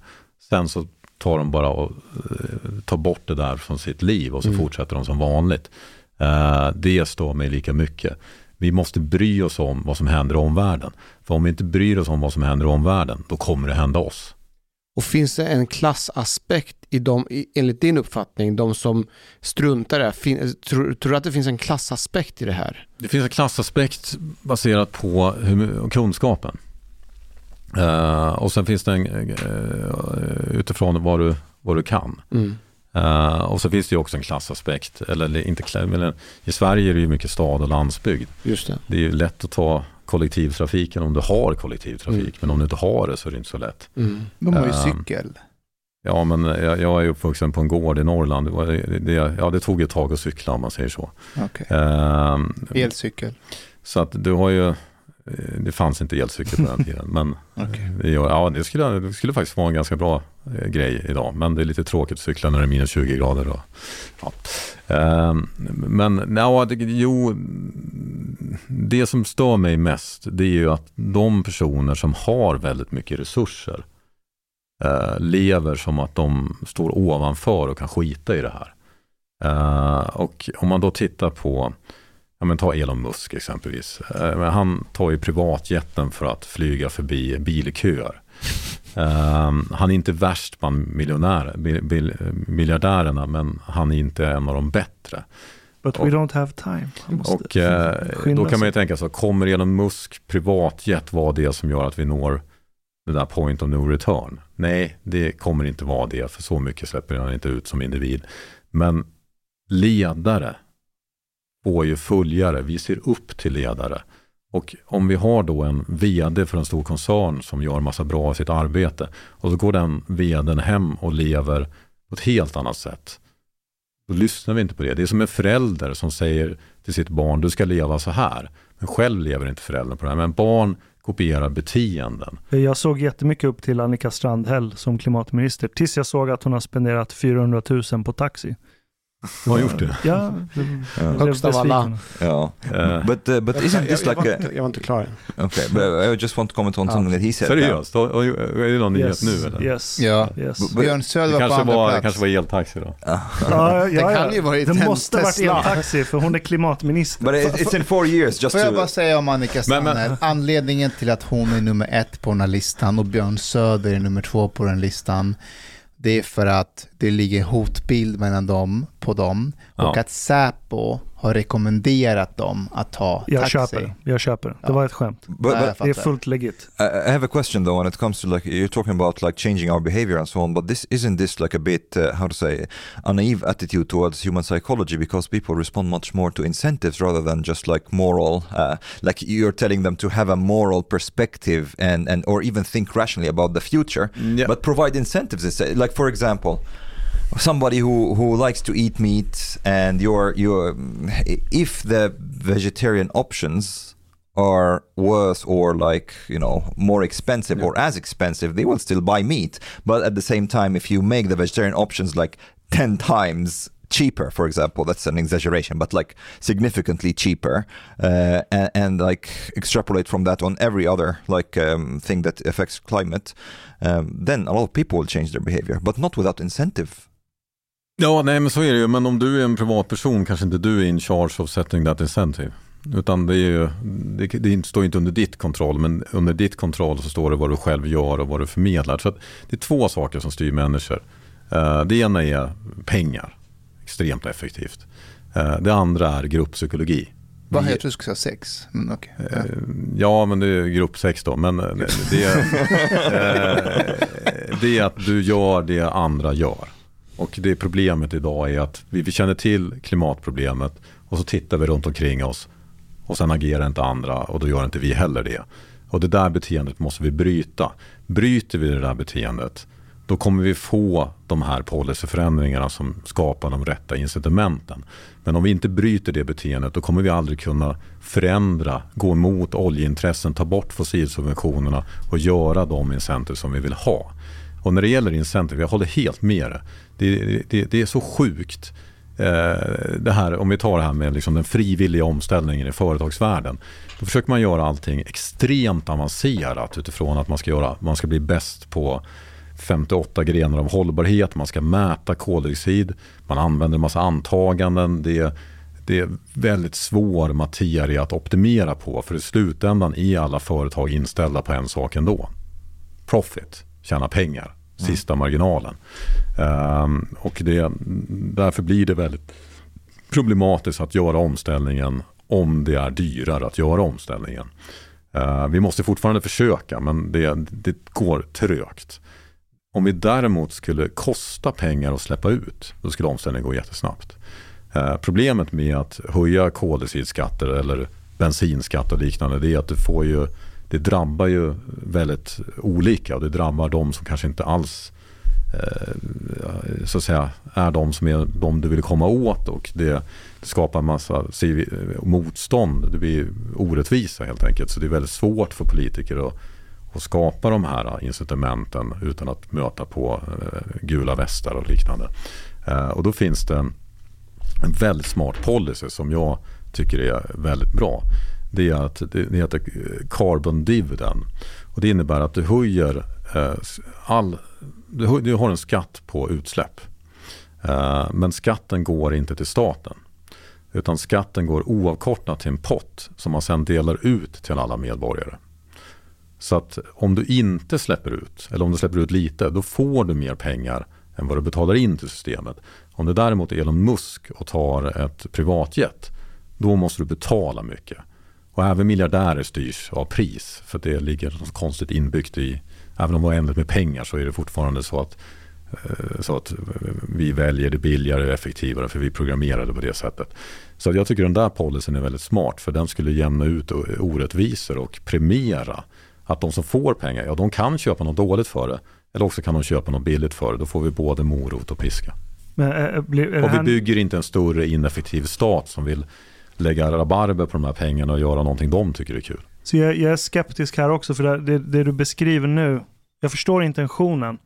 Sen så tar de bara och eh, tar bort det där från sitt liv och så Mm. fortsätter de som vanligt. Eh, det står mig lika mycket. Vi måste bry oss om vad som händer i omvärlden. För om vi inte bryr oss om vad som händer i omvärlden, då kommer det hända oss. Och finns det en klassaspekt i dem, i, enligt din uppfattning, de som struntar i det fin, tror, tror du att det finns en klassaspekt i det här? Det finns en klassaspekt baserat på hur, kunskapen. Uh, och sen finns det en, uh, utifrån vad du, vad du kan. Mm. Uh, och så finns det ju också en klassaspekt. Eller inte, men I Sverige är det ju mycket stad och landsbygd. Just det. det är ju lätt att ta kollektivtrafiken om du har kollektivtrafik. Mm. Men om du inte har det så är det inte så lätt. Mm. De har ju cykel. Ja, men jag, jag är uppvuxen på en gård i Norrland. Det, det, ja, det tog ett tag att cykla om man säger så. Okay. Uh, Elcykel. Så att du har ju, det fanns inte elcykel på den tiden. Men okay. ja, det, skulle, det skulle faktiskt vara en ganska bra eh, grej idag. Men det är lite tråkigt att cykla när det är minus 20 grader. Och, ja. uh, men ja, det, jo, det som stör mig mest det är ju att de personer som har väldigt mycket resurser lever som att de står ovanför och kan skita i det här. Och om man då tittar på Ja, men ta Elon Musk exempelvis. Eh, han tar ju privatjetten för att flyga förbi bilköer. Um, han är inte värst bland miljonärer, miljardärerna, men han är inte en av de bättre. But we don't have time. Och eh, då kan man ju tänka så, kommer Elon Musk privatjet vara det som gör att vi når det där point of no return? Nej, det kommer inte vara det, för så mycket släpper han inte ut som individ. Men ledare får ju följare, vi ser upp till ledare. Och om vi har då en vd för en stor koncern som gör massa bra i sitt arbete och så går den vdn hem och lever på ett helt annat sätt. Då lyssnar vi inte på det. Det är som en förälder som säger till sitt barn, du ska leva så här. Men själv lever inte föräldern på det här. Men barn kopierar beteenden. Jag såg jättemycket upp till Annika Strandhäll som klimatminister, tills jag såg att hon har spenderat 400 000 på taxi. Du har gjort det? Ja, högst av alla. Ja. Uh, but, uh, but isn't this like a... Jag var inte klar än. Okay, but I just want to comment on something that he said. Seriöst? Är det någon nyhet nu eller? Yes. Ja. Yes. Björn Söder var på andra plats. Det kanske var eltaxi då? ja, ja, det kan ju vara Det måste varit eltaxi för hon är klimatminister. But it's in four years just Får jag bara säga om Annika Strandhäll, anledningen till att hon är nummer ett på den här listan och Björn Söder är nummer två på den listan det är för att det ligger hotbild mellan dem på dem och ja. att Säpo har rekommenderat dem att ta jag taxi. Köper, jag köper. Det var ett skämt. But, but, det är fullt legit. I have a question though when it comes to like you're talking about like changing our behavior and so on but this isn't this like a bit uh, how to say a naive attitude towards human psychology because people respond much more to incentives rather than just like moral uh, like you're telling them to have a moral perspective and and or even think rationally about the future yeah. but provide incentives like for example somebody who who likes to eat meat and you're you're if the vegetarian options are worse or like you know more expensive yeah. or as expensive they will still buy meat but at the same time if you make the vegetarian options like 10 times cheaper for example that's an exaggeration but like significantly cheaper uh, and, and, like extrapolate from that on every other like um, thing that affects climate um, then a lot of people will change their behavior but not without incentive Ja, nej men så är det ju. Men om du är en privatperson kanske inte du är in charge of setting that incentive. Utan det, är ju, det, det står inte under ditt kontroll, men under ditt kontroll så står det vad du själv gör och vad du förmedlar. Så det är två saker som styr människor. Uh, det ena är pengar, extremt effektivt. Uh, det andra är grupppsykologi. Vad heter du skulle säga sex? Men okay. ja. Ja, men det är gruppsex då. Men det, det, det är att du gör det andra gör. Och det problemet idag är att vi, vi känner till klimatproblemet och så tittar vi runt omkring oss och sen agerar inte andra och då gör inte vi heller det. Och det där beteendet måste vi bryta. Bryter vi det där beteendet då kommer vi få de här policyförändringarna som skapar de rätta incitamenten. Men om vi inte bryter det beteendet då kommer vi aldrig kunna förändra, gå emot oljeintressen, ta bort fossilsubventionerna och göra de incitament som vi vill ha. Och när det gäller incentive, jag håller helt med det. Det, det, det är så sjukt. Eh, det här, om vi tar det här med liksom den frivilliga omställningen i företagsvärlden. Då försöker man göra allting extremt avancerat utifrån att man ska, göra, man ska bli bäst på 58 grenar av hållbarhet, man ska mäta koldioxid, man använder en massa antaganden. Det, det är väldigt svår materia att optimera på för i slutändan är alla företag inställda på en sak ändå. Profit, tjäna pengar. Mm. sista marginalen. Um, och det, därför blir det väldigt problematiskt att göra omställningen om det är dyrare att göra omställningen. Uh, vi måste fortfarande försöka men det, det går trögt. Om vi däremot skulle kosta pengar att släppa ut, då skulle omställningen gå jättesnabbt. Uh, problemet med att höja koldioxidskatter eller bensinskatt och liknande, det är att du får ju, det drabbar ju väldigt olika och det drabbar de som kanske inte alls eh, så att säga, är de som är de du vill komma åt och det, det skapar en massa motstånd. Det blir orättvisa helt enkelt. Så det är väldigt svårt för politiker att, att skapa de här incitamenten utan att möta på eh, gula västar och liknande. Eh, och då finns det en väldigt smart policy som jag tycker är väldigt bra. Det är att det heter eh, carbon dividend. Och det innebär att du höjer eh, all, du, har en skatt på utsläpp. Eh, men skatten går inte till staten. Utan skatten går oavkortat till en pott som man sen delar ut till alla medborgare. Så att om du inte släpper ut, eller om du släpper ut lite, då får du mer pengar än vad du betalar in till systemet. Om du däremot är Elon Musk och tar ett privatjet, då måste du betala mycket. Och även miljardärer styrs av pris. För det ligger något konstigt inbyggt i, även om det är ändligt med pengar så är det fortfarande så att, eh, så att vi väljer det billigare och effektivare för vi programmerade på det sättet. Så jag tycker den där policyn är väldigt smart för den skulle jämna ut orättvisor och premiera att de som får pengar, ja de kan köpa något dåligt för det. Eller också kan de köpa något billigt för det. Då får vi både morot och piska. Men, är, är och vi bygger inte en större ineffektiv stat som vill lägga rabarber på de här pengarna och göra någonting de tycker är kul. Så jag, jag är skeptisk här också, för det, det, det, du beskriver nu, jag förstår intentionen,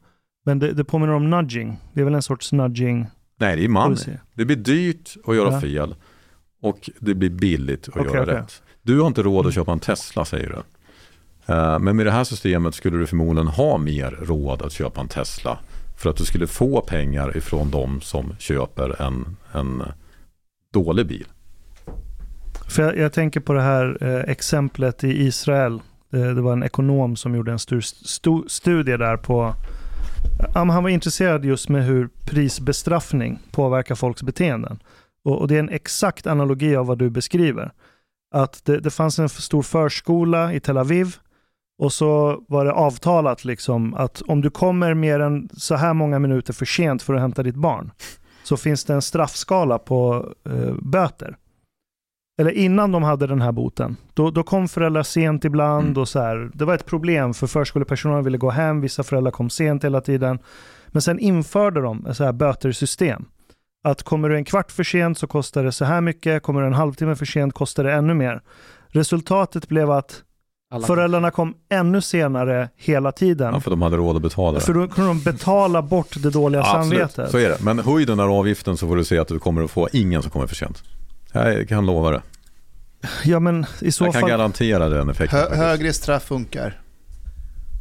men det, det påminner om nudging. Det är väl en sorts nudging? Nej, det är money. Det blir dyrt att göra ja. fel och det blir billigt att okay, göra okay. rätt. Du har inte råd att köpa en Tesla, säger du. Uh, men med det här systemet skulle du förmodligen ha mer råd att köpa en Tesla för att du skulle få pengar ifrån de som köper en, en dålig bil. För jag, jag tänker på det här eh, exemplet i Israel. Det, det, var en ekonom som gjorde en stu, stu, studie där på... Ja, han var intresserad just med hur prisbestraffning påverkar folks beteenden. Och, och det är en exakt analogi av vad du beskriver. Att det, det fanns en stor förskola i Tel Aviv och så var det avtalat liksom att om du kommer mer än så här många minuter för sent för att hämta ditt barn så finns det en straffskala på eh, böter eller innan de hade den här boten, då, då kom föräldrar sent ibland mm. och så här, det var ett problem för förskolepersonalen ville gå hem, vissa föräldrar kom sent hela tiden. Men sen införde de ett så här bötersystem. Att kommer du en kvart för sent så kostar det så här mycket, kommer du en halvtimme för sent kostar det ännu mer. Resultatet blev att alla Föräldrarna kom ännu senare hela tiden. Ja, för de hade råd att betala. För då kunde de betala bort det dåliga ja, samvetet. så är det. Men höj den här avgiften så får du se att du kommer att få ingen som kommer för sent. Jag kan lova det. Ja, men i så Jag kan fall... garantera den effekten. Hö högre straff funkar.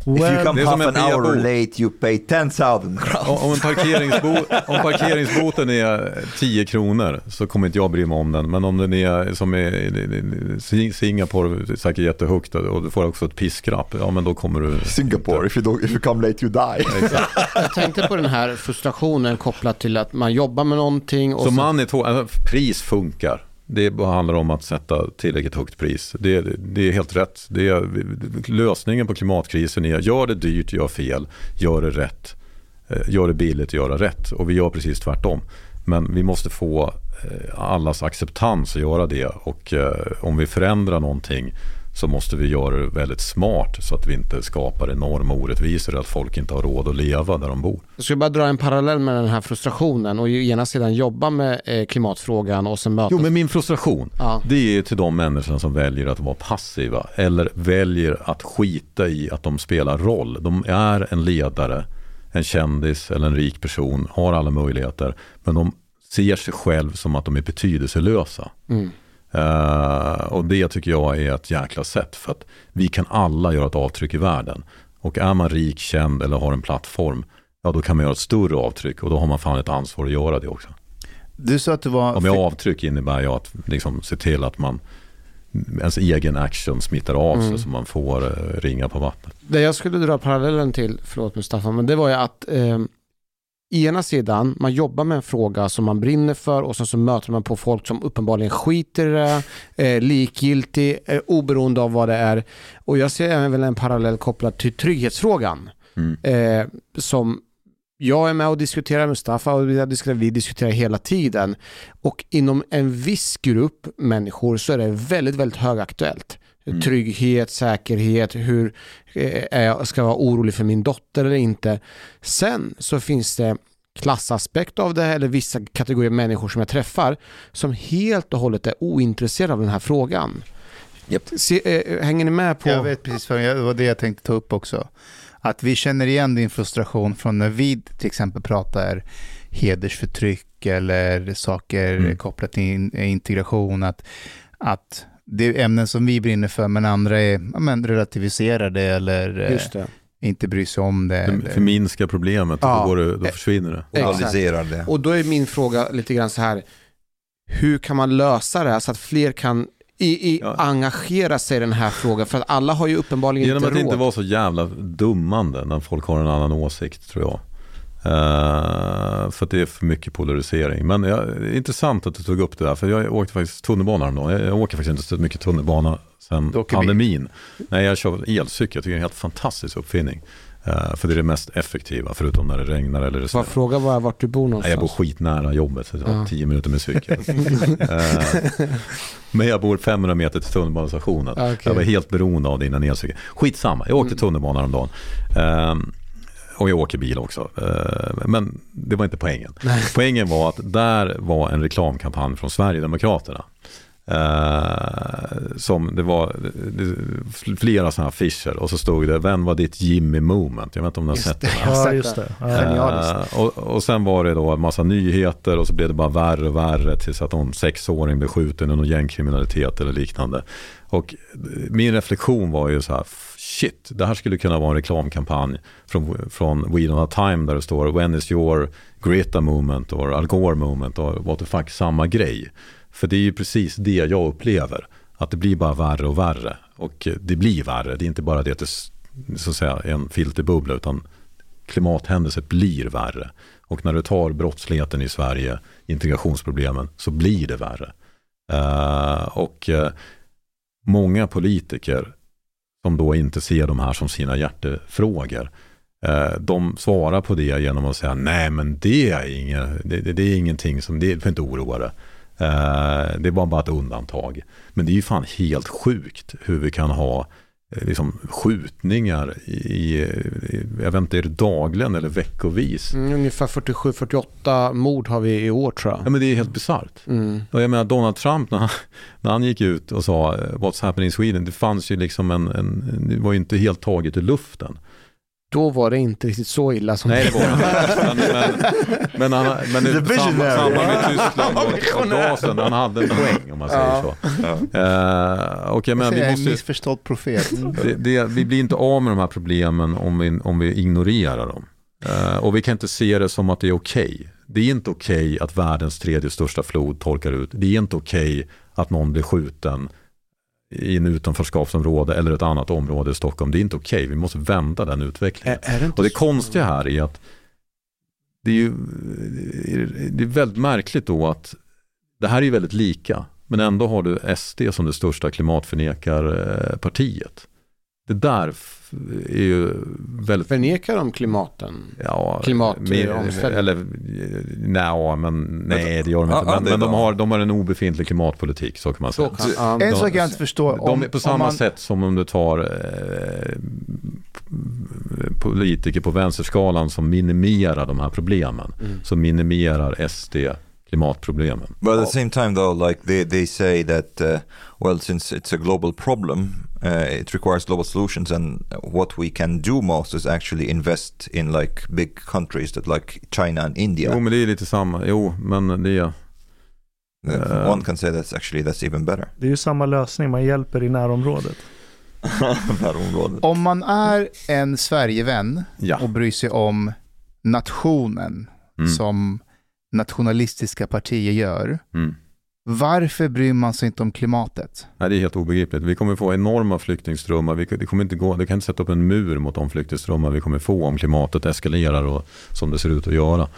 Well, If you come half an hour late you pay 10,000 crowns. Om, parkeringsbo om parkeringsboten är 10 kronor så kommer inte jag bry mig om den. Men om den är som i Singapore, säkert jättehögt och du får också ett piskrapp, ja men då kommer du... Singapore, if you, don't, if you come late you die. jag tänkte på den här frustrationen kopplat till att man jobbar med någonting. Och så, så man är två, alltså, pris funkar. Det handlar om att sätta tillräckligt högt pris. Det, det är helt rätt. Det är, lösningen på klimatkrisen är gör det dyrt, gör fel, gör det rätt. Eh, gör det billigt, göra rätt. Och vi gör precis tvärtom. Men vi måste få eh, allas acceptans att göra det. Och eh, om vi förändrar någonting så måste vi göra det väldigt smart så att vi inte skapar enorma orättvisor att folk inte har råd att leva där de bor. Jag skulle bara dra en parallell med den här frustrationen och ena sidan jobba med eh, klimatfrågan och sen möta... Jo, men min frustration, ja. det är till de människorna som väljer att vara passiva eller väljer att skita i att de spelar roll. De är en ledare, en kändis eller en rik person, har alla möjligheter, men de ser sig själv som att de är betydelselösa. Mm. Uh, och det tycker jag är ett jäkla sätt för att vi kan alla göra ett avtryck i världen. Och är man rik, känd eller har en plattform, ja då kan man göra ett större avtryck och då har man fan ett ansvar att göra det också. Du sa att det var... Om jag avtryck innebär ju att liksom se till att man ens egen action smittar av sig mm. så man får uh, ringa på vattnet. Det jag skulle dra parallellen till, förlåt Mustafa, men det var ju att eh, ena sidan, man jobbar med en fråga som man brinner för och sen så möter man på folk som uppenbarligen skiter i det, eh, likgiltig, eh, oberoende av vad det är. Och jag ser även en parallell kopplad till trygghetsfrågan. Mm. Eh, som jag är med och diskuterar, Mustafa och vi diskuterar, vi diskuterar hela tiden. Och inom en viss grupp människor så är det väldigt, väldigt högaktuellt. Mm. Trygghet, säkerhet, hur eh, är jag ska jag vara orolig för min dotter eller inte. Sen så finns det klassaspekt av det eller vissa kategorier människor som jag träffar som helt och hållet är ointresserade av den här frågan. Se, eh, hänger ni med på? Jag vet precis vad jag, det var det jag tänkte ta upp också. Att vi känner igen din frustration från när vi till exempel pratar hedersförtryck eller saker Mm. kopplat till in, integration. Att, att det är ämnen som vi brinner för men andra är ja, men, relativiserade eller eh, Just det. inte bryr sig om det. Det eller- förminskar problemet och Ja. då, går det, då försvinner det. Moraliserar det. Och då är min fråga lite grann så här. Hur kan man lösa det här så att fler kan i, i Ja. engagera sig i den här frågan? För att alla har ju uppenbarligen Genom inte att råd. inte vara så jävla dummande när folk har en annan åsikt tror jag. Eh, för att det är för mycket polarisering. Men ja, det är intressant att du tog upp det där. För jag åkte faktiskt tunnelbana häromdagen. Jag, jag åker faktiskt inte så mycket tunnelbana sedan åker pandemin. Nej, jag kör elcykel. Jag tycker det är en helt fantastisk uppfinning. Eh, för det är det mest effektiva, förutom när det regnar eller det jag fråga var, vart du bor Nej, någonstans? jag bor skitnära jobbet, så jag har Ja. tio minuter med cykel. Eh, Men jag bor 500 meter till tunnelbanestationen. Okej. Jag var helt beroende av din elcykel. Skitsamma, jag åkte tunnelbana häromdagen. Um, och jag åker bil också. Eh, men det var inte poängen. Poängen var att där var en reklamkampanj från Sverigedemokraterna. Eh, som det var flera sådana affischer och så stod det Vem var ditt Jimmy moment? Jag vet inte om ni har Just sett det. Ja, just det. Ja. Eh, och, och sen var det då en massa nyheter och så blev det bara värre och värre tills att någon sexåring blev skjuten någon gängkriminalitet eller liknande. Och min reflektion var ju så här, shit, det här skulle kunna vara en reklamkampanj från, från We Don't Have Time där det står When is your Greta moment or Al Gore moment och what the fuck, samma grej. För det är ju precis det jag upplever, att det blir bara värre och värre. Och det blir värre, det är inte bara det att det så att säga, är en filterbubbla utan klimathändelser blir värre. Och när du tar brottsligheten i Sverige, integrationsproblemen, så blir det värre. Uh, och uh, många politiker som då inte ser de här som sina hjärtefrågor, eh, de svarar på det genom att säga nej men det är, inget, det, det, det är ingenting som, det får inte oroa dig. Eh, det var bara ett undantag. Men det är ju fan helt sjukt hur vi kan ha liksom, skjutningar i, i, jag vet inte, är det dagligen eller veckovis? Mm, ungefär 47-48 mord har vi i år tror jag. Ja men det är helt bisarrt. Mm. Och jag menar Donald Trump när han, när han gick ut och sa eh, What's happening in Sweden, det fanns ju liksom en, en det var ju inte helt taget i luften. Då var det inte riktigt så illa som Nej det var det. Men, men, men, han, men The samma, samma med Tyskland och, och gasen, han hade en poäng om man säger Ja. så. Uh, och jag menar, jag vi är en måste, missförstådd profet. det, det, vi blir inte av med de här problemen om vi, om vi ignorerar dem. Eh, och vi kan inte se det som att det är okej. Det är inte okej att världens tredje största flod torkar ut. Det är inte okej att någon blir skjuten i en utanförskapsområde eller ett annat område i Stockholm. Det är inte okej. Vi måste vända den utvecklingen. Är, är det Och det så? konstiga här är att det är ju det är väldigt märkligt då att det här är ju väldigt lika. Men ändå har du SD som det största klimatförnekarpartiet. Det där är ju väldigt... Förnekar de klimaten? Ja, Klimat- mer- omställning. Eller, nej, men nej det gör de inte. Men, det men de, har, de har en obefintlig klimatpolitik, så kan man säga. Kan. En sak jag inte förstår. De Om, på om samma man, sätt som om du tar eh, politiker på vänsterskalan som minimerar de här problemen. Mm. Så minimerar SD klimatproblemen. But at the same time, though, like they, they say that, uh, well, since it's a global problem, uh, it requires global solutions, and what we can do most is actually invest in like big countries that like China and India. Jo, men det är lite samma. Jo, men det är... Uh, One can say that's actually that's even better. Det är ju samma lösning, man hjälper i närområdet. Närområdet. om man är en Sverigevän Ja. och bryr sig om nationen Mm. som nationalistiska partier gör, Mm. Varför bryr man sig inte om klimatet? Nej, det är helt obegripligt. Vi kommer få enorma flyktingströmmar. Vi, det, kommer inte gå, det kan inte sätta upp en mur mot de flyktingströmmar vi kommer få om klimatet eskalerar och, som det ser ut att göra.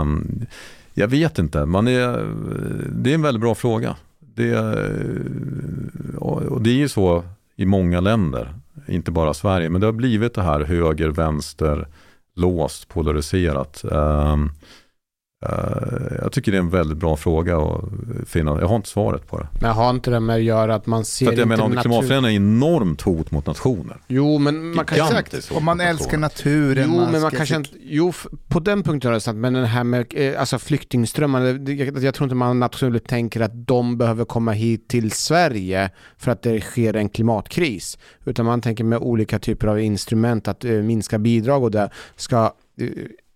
Um, jag vet inte. Man är, det är en väldigt bra fråga. Det, och det är ju så i många länder, inte bara Sverige, men det har blivit det här höger, vänster, låst, polariserat. Um, jag tycker det är en väldigt bra fråga att finna. Jag har inte svaret på det. Men har inte det med att göra att man ser För att jag menar, om natur... klimatförändringen är enormt hot mot nationer. Jo, men man kan hot Om man älskar naturen. Jo, men man kanske inte, jo, på den punkten är det sant, men den här med eh, alltså flyktingströmmar, det- jag, jag tror inte man naturligt tänker att de behöver komma hit till Sverige för att det sker en klimatkris, utan man tänker med olika typer av instrument att eh, minska bidrag och det ska eh,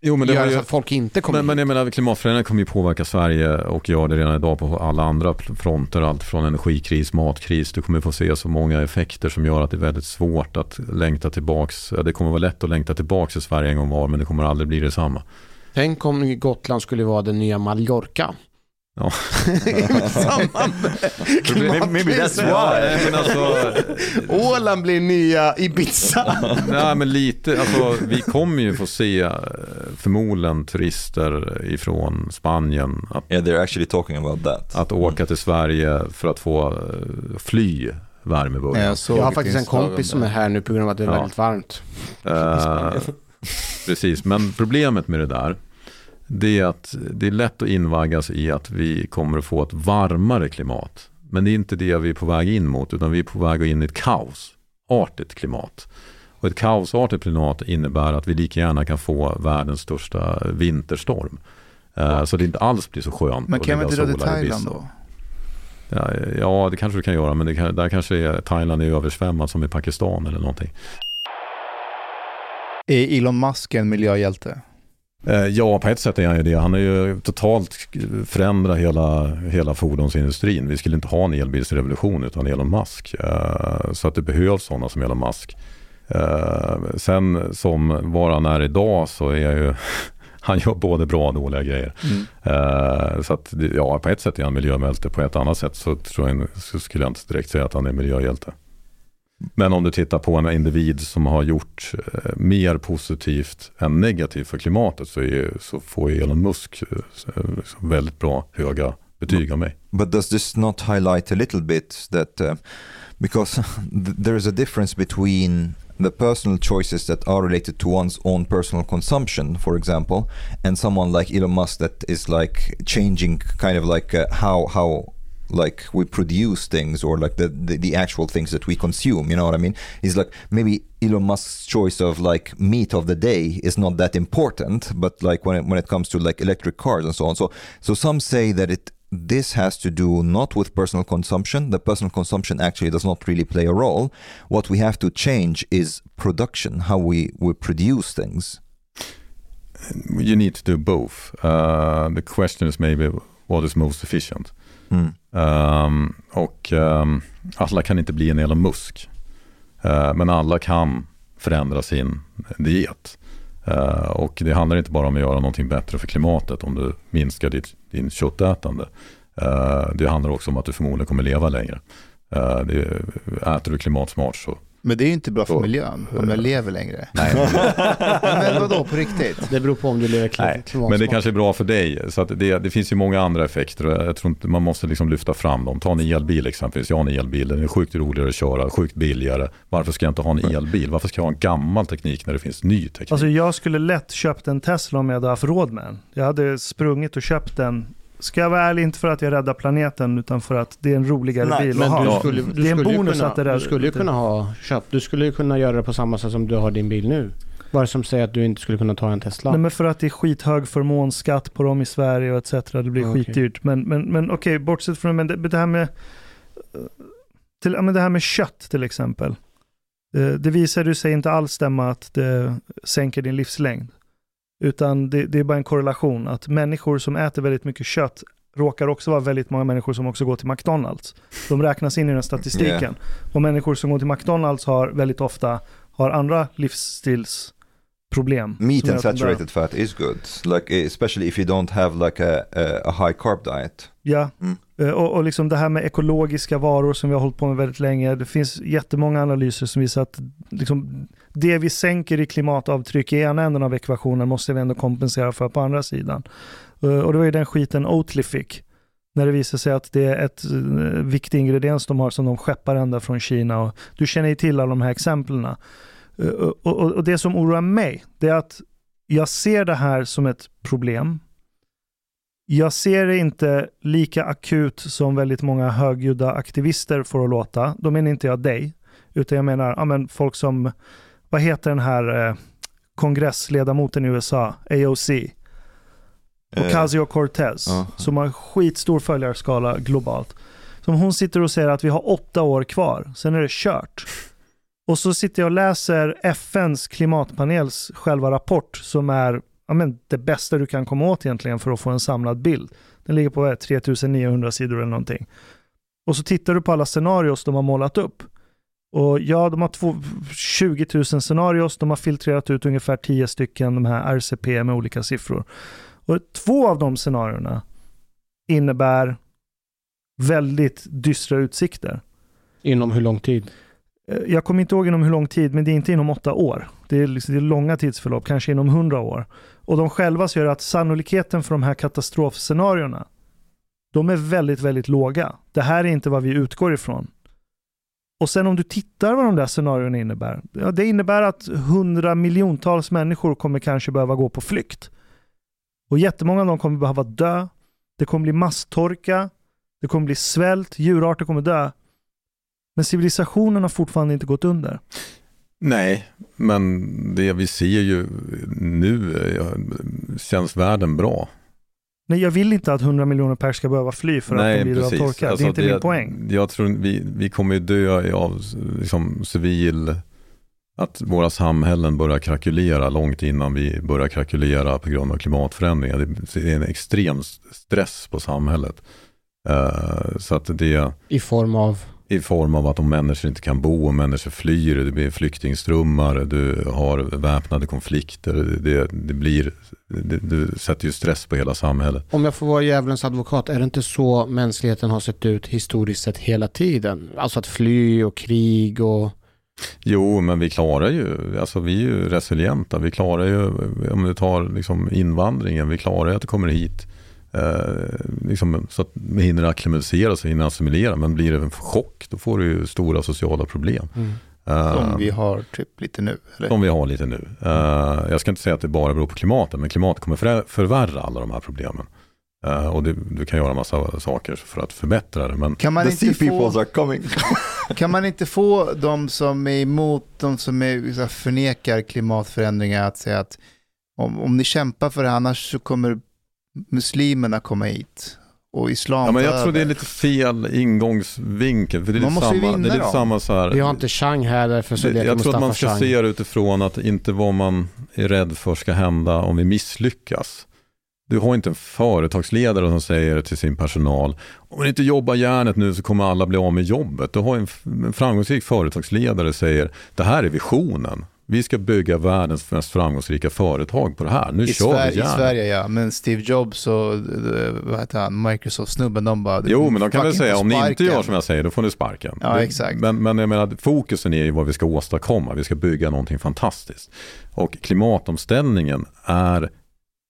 Jo, men det göra ju- så att folk inte kommer Men, men jag menar, klimatförändringen kommer ju påverka Sverige och gör det redan idag på alla andra fronter. Allt från energikris, matkris. Du kommer få se så många effekter som gör att det är väldigt svårt att längta tillbaks. Det kommer vara lätt att längta tillbaks till Sverige en gång var, men det kommer aldrig bli detsamma. Tänk om Gotland skulle vara den nya Mallorca. Ja. Maybe that's. Ja, men alltså, Åland blir nya Ibiza. nej, men lite, alltså, vi kommer ju få se eh, förmodligen turister ifrån Spanien att, Yeah, they're actually talking about that. att åka till Sverige för att få eh, fly värmeböljan. Jag, Jag har faktiskt en kompis som är här nu på grund av att det är Ja. väldigt varmt. Eh, precis, men problemet med det där det är att det är lätt att invaggas i att vi kommer att få ett varmare klimat. Men det är inte det vi är på väg in mot utan vi är på väg in i ett kaosartigt klimat. Och ett kaosartigt klimat innebär att vi lika gärna kan få världens största vinterstorm. Eh, Så det inte alls blir så skönt Men kan vi inte dra till Thailand då? Ja, ja, det kanske du kan göra men kan, där kanske är, Thailand är översvämmat som i Pakistan eller någonting. Är Elon Musk en miljöhjälte? Eh, Ja, på ett sätt är han ju det. Han har ju totalt förändrat hela, hela fordonsindustrin. Vi skulle inte ha en elbilsrevolution utan Elon Musk. Eh, Så att det behövs sådana som Elon Musk. Eh, Sen som var han är idag så är jag ju han gör både bra och dåliga grejer. Mm. Så att ja, på ett sätt är han miljöhjälte. På ett annat sätt så, tror jag, så skulle jag inte direkt säga att han är miljöhjälte. Men om du tittar på en individ som har gjort eh, mer positivt än negativt för klimatet så, är, så får ju Elon Musk eh, eh, liksom väldigt bra höga betyg av mig. But does this not highlight a little bit that uh, because there is a difference between the personal choices that are related to one's own personal consumption, for example, and someone like Elon Musk that is like changing kind of like uh, how how like we produce things or like the, the the actual things that we consume you know what i mean? Is like maybe elon musk's choice of like meat of the day is not that important but like when it, when it comes to like electric cars and so on. So so some say that it this has to do not with personal consumption. The personal consumption actually does not really play a role. What we have to change is production how we we produce things. You need to do both. Uh, the question is maybe what is most efficient. Mm. Um, och um, alla kan inte bli en Elon Musk. Uh, men alla kan förändra sin diet. Uh, och det handlar inte bara om att göra någonting bättre för klimatet om du minskar ditt, din köttätande. Uh, det handlar också om att du förmodligen kommer leva längre. Uh, det, äter du klimatsmart så men det är ju inte bra för miljön om jag lever längre. nej, Men vadå, på riktigt? Det beror på om du lever klimatsmart. men det kanske är bra för dig. Så att det, det finns ju många andra effekter jag tror inte man måste liksom lyfta fram dem. Ta en elbil exempelvis. Jag har en elbil, den är sjukt roligare att köra, sjukt billigare. Varför ska jag inte ha en elbil? Varför ska jag ha en gammal teknik när det finns ny teknik? Alltså jag skulle lätt köpt en Tesla om jag hade haft råd med den. Jag hade sprungit och köpt den. Ska jag vara ärlig, inte för att jag räddar planeten utan för att det är en roligare Nej, bil Men att ha. du skulle, du Det är en bonus kunna, att det där- du skulle ju kunna ha köpt, du skulle ju kunna göra det på samma sätt som du har din bil nu. Vad som säger att du inte skulle kunna ta en Tesla? Nej, men för att det är skithög förmånsskatt på dem i Sverige och etc. Det blir Okej. skitdyrt. Men, men, men okej, bortsett från men det, det här med till, men det här med kött till exempel. Eh, Det visar ju sig inte alls stämma att det sänker din livslängd. Utan det, det är bara en korrelation att människor som äter väldigt mycket kött råkar också vara väldigt många människor som också går till McDonalds. De räknas in i den statistiken. Yeah. Och människor som går till McDonalds har väldigt ofta har andra livsstils problem. Meat and saturated fat is good, like especially if you don't have like a, a, high carb diet. Ja, Mm. Eh, och, och liksom det här med ekologiska varor som vi har hållit på med väldigt länge. Det finns jättemånga analyser som visar att liksom, det vi sänker i klimatavtryck i ena änden av ekvationen måste vi ändå kompensera för på andra sidan. Eh, Och det var ju den skiten Oatly fick. När det visade sig att det är ett eh, viktig ingrediens de har som de skeppar ända från Kina. Och du känner ju till alla de här exemplen. Eh, Och, och, och det som oroar mig, det är att jag ser det här som ett problem. Jag ser det inte lika akut som väldigt många högljudda aktivister får att låta. Då menar inte jag dig, utan jag menar ja, men folk som, vad heter den här eh, kongressledamoten i USA, AOC, Ocasio-Cortez, ja. som har skitstor följarskala globalt. Som hon sitter och säger att vi har åtta år kvar, sen är det kört. Och så sitter jag och läser FNs klimatpanels själva rapport som är ja, men det bästa du kan komma åt egentligen för att få en samlad bild. Den ligger på 3900 sidor eller någonting. Och så tittar du på alla scenarios de har målat upp. Och ja, de har två, 20 000 scenarios, de har filtrerat ut ungefär 10 stycken de här RCP med olika siffror. Och två av de scenarierna innebär väldigt dystra utsikter. Inom hur lång tid? Eh, jag kommer inte ihåg inom hur lång tid, men det är inte inom åtta år. Det är, liksom, det är långa tidsförlopp, kanske inom hundra år. Och de själva säger att sannolikheten för de här katastrofscenarierna, de är väldigt, väldigt låga. Det här är inte vad vi utgår ifrån. Och sen om du tittar vad de där scenarierna innebär. Ja, det innebär att hundra miljontals människor kommer kanske behöva gå på flykt. Och jättemånga av dem kommer behöva dö. Det kommer bli masstorka. Det kommer bli svält. Djurarter kommer dö. Men civilisationen har fortfarande inte gått under. Nej, men det vi ser ju nu eh, känns världen bra. Nej, jag vill inte att 100 miljoner pers ska behöva fly för att de lider av torka. det är Alltså, inte min poäng. Jag tror vi, vi kommer ju dö av liksom, civil, att våra samhällen börjar krackelera långt innan vi börjar krackelera på grund av klimatförändringar. Det det är en extrem stress på samhället. Eh, så att det I form av? I form av att om människor inte kan bo, om människor flyr, det blir flyktingströmmar, du har väpnade konflikter, det, det blir, det, du sätter ju stress på hela samhället. Om jag får vara djävulens advokat, är det inte så mänskligheten har sett ut historiskt sett hela tiden? Alltså att fly och krig och... Jo, men vi klarar ju, alltså vi är ju resilienta, vi klarar ju, om du tar liksom invandringen, vi klarar ju att det kommer hit, eh, liksom, så att vi hinner acklimatisera sig, hinner assimilera, men blir det en chock, då får du ju stora sociala problem. Mm. Eh, Som vi har typ lite nu. Eller? Som vi har lite nu. Eh, jag ska inte säga att det bara beror på klimatet, men klimatet kommer för, förvärra alla de här problemen. Och det, du kan göra en massa saker för att förbättra det. Men Kan man, The inte sea peoples få, are coming. kan man inte få de som är emot, de som är, förnekar klimatförändringar att säga att om, om ni kämpar för det annars så kommer muslimerna komma hit och islam Ja, men jag tror det är lite fel ingångsvinkel. För det är Man lite måste ju samma, det är vinna lite dem. samma så här. Vi har inte Chang här, därför så det, letar jag tror att man ska Chang. se det utifrån att inte vad man är rädd för ska hända om vi misslyckas. Du har inte en företagsledare som säger till sin personal, om ni inte jobbar järnet nu så kommer alla bli av med jobbet. Du har en, framgångsrik företagsledare säger, det här är visionen. Vi ska bygga världens mest framgångsrika företag på det här. Nu I, kör Sverige, vi I järnet. Sverige ja, men Steve Jobs och eh, vad heter han, Microsoft-snubben, de bara... Jo, men de kan väl säga om ni inte gör som jag säger, då får ni sparken. Ja, Det- exakt. Men, men jag menar, fokusen är ju vad vi ska åstadkomma. Vi ska bygga någonting fantastiskt. Och klimatomställningen är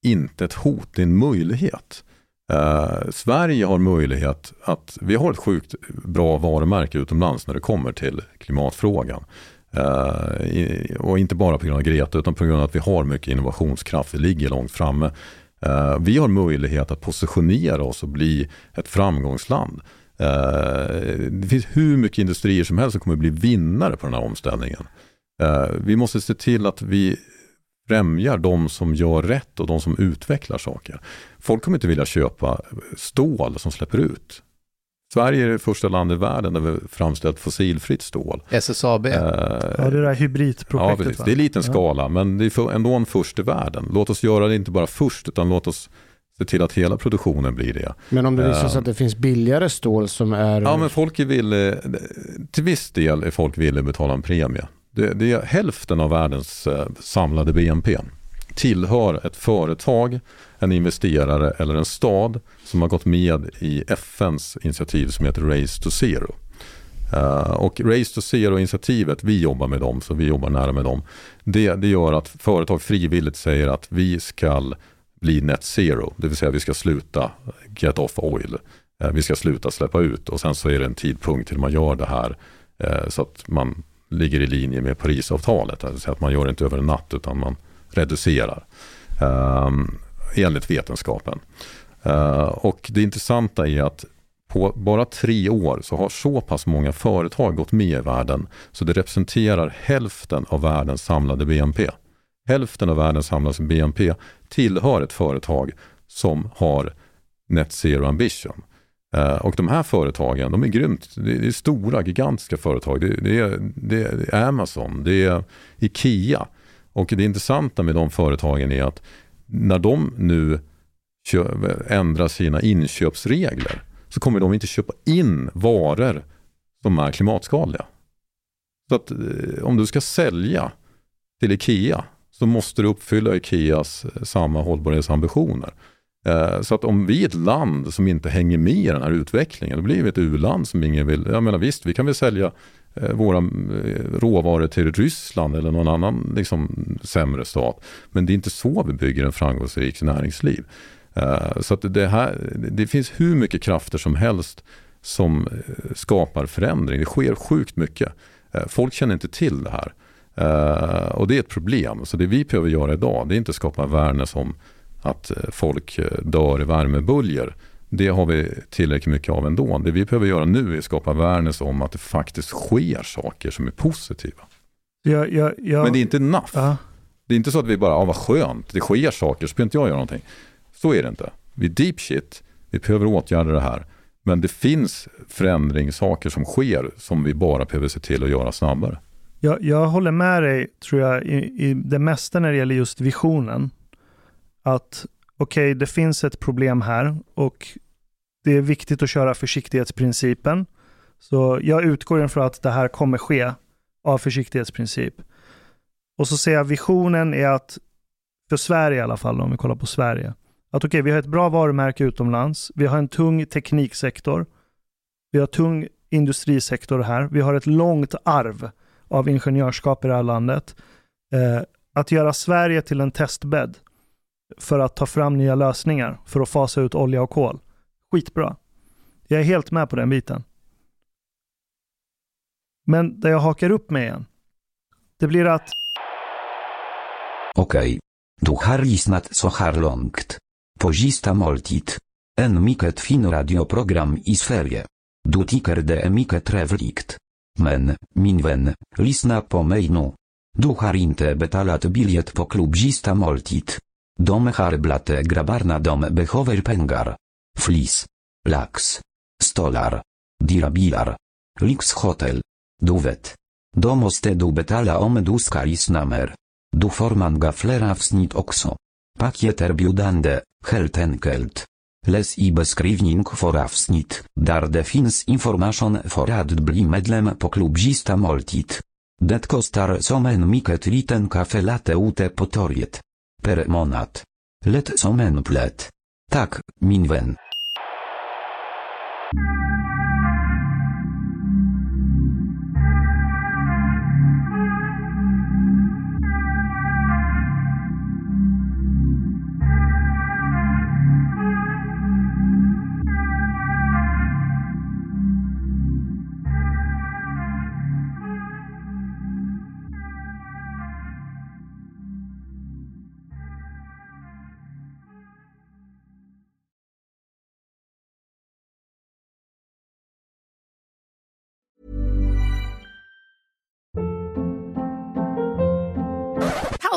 inte ett hot, det är en möjlighet. Eh, Sverige har möjlighet att, vi har ett sjukt bra varumärke utomlands när det kommer till klimatfrågan. Eh, och inte bara på grund av Greta utan på grund av att vi har mycket innovationskraft, vi ligger långt framme. Eh, vi har möjlighet att positionera oss och bli ett framgångsland. Eh, det finns hur mycket industrier som helst som kommer bli vinnare på den här omställningen. Vi måste se till att vi främjar de som gör rätt och de som utvecklar saker. Folk kommer inte vilja köpa stål som släpper ut. Sverige är det första landet i världen där vi framställt fossilfritt stål. SSAB. Eh, Ja, det där Ja, hybridprojektet. precis. va? Det är liten Ja. skala, men det är ändå en först i världen. Låt oss göra det inte bara först, utan låt oss se till att hela produktionen blir det. Men om det visar sig Eh, att det finns billigare stål som är... Ja, men folk är villiga, till viss del är folk villiga att betala en premie. Det, det är hälften av världens eh, samlade BNP tillhör ett företag, en investerare eller en stad som har gått med i FNs initiativ som heter Race to Zero. Uh, och Race to Zero-initiativet, vi jobbar med dem, så vi jobbar nära med dem. Det, det gör att företag frivilligt säger att vi ska bli net zero, det vill säga vi ska sluta get off oil. Uh, vi ska sluta släppa ut och sen så är det en tidpunkt till man gör det här uh, så att man ligger i linje med Parisavtalet. Alltså att man gör det inte över en natt utan man reducerar eh, enligt vetenskapen. Eh, och det intressanta är att på bara tre år så har så pass många företag gått med i världen så det representerar hälften av världens samlade BNP. Hälften av världens samlade BNP tillhör ett företag som har net zero ambition. Eh, och de här företagen, de är grymt, det är stora, gigantiska företag. Det, det, är, det är Amazon, det är Ikea. Och det intressanta med de företagen är att när de nu ändrar sina inköpsregler så kommer de inte köpa in varor som är klimatskadliga. Så att eh, om du ska sälja till Ikea så måste du uppfylla Ikeas eh, samma hållbarhetsambitioner. Eh, så att om vi är ett land som inte hänger med i den här utvecklingen, då blir vi ett u-land som ingen vill. Jag menar visst, vi kan väl sälja Eh, våra eh, råvaror till Ryssland eller någon annan liksom, sämre stat. Men det är inte så vi bygger en framgångsrik näringsliv. Eh, så att det, här, det finns hur mycket krafter som helst som skapar förändring. Det sker sjukt mycket. Folk känner inte till det här. Och det är ett problem. Så det vi behöver göra idag, det är inte skapa awareness om att folk dör i värmeböljor. Det har vi tillräckligt mycket av ändå. Det vi behöver göra nu är att skapa awareness om att det faktiskt sker saker som är positiva. Ja, ja, ja. Men det är inte enough. Ja. Det är inte så att vi bara, ja vad skönt, det sker saker så behöver inte jag göra någonting. Så är det inte. Vi är deep shit, vi behöver åtgärda det här. Men det finns förändringssaker som sker som vi bara behöver se till att göra snabbare. Jag, jag håller med dig, tror jag, i, i det mesta när det gäller just visionen. Att okej, okay, det finns ett problem här och det är viktigt att köra försiktighetsprincipen. Så jag utgår ifrån att det här kommer ske av försiktighetsprincip. Och så ser jag visionen är att, för Sverige i alla fall, om vi kollar på Sverige, att okej, okay, vi har ett bra varumärke utomlands. Vi har en tung tekniksektor. Vi har tung industrisektor här. Vi har ett långt arv av ingenjörskap i det här landet. Eh, att göra Sverige till en testbädd för att ta fram nya lösningar för att fasa ut olja och kol. Skitbra. Jag är helt med på den biten. Men där jag hakar upp mig igen, det blir att... Okej. Okay. Du har lyssnat så här långt. På sista måltid, En mycket fin radioprogram i Sverige. Du tycker det är mycket trevligt. Men, min vän, lyssna på mig nu. Du har inte betalat bilet klubb klubzista måltid. Dom harblate grabarna dom behover pengar. Flis. Lax. Stolar. Dirabilar. Lix hotel. Duwet. Domostedu betala om du skarisnamer. Du forman gaflera wsnit okso. Pakieter biudande, helt enkelt. Les i beskrivning for avsnit, dar defins information for ad bli medlem po klubzista moltit. Det kostar somen miket liten kafe late ute potoriet. Per monat. Let somen plet. Tak, minwen.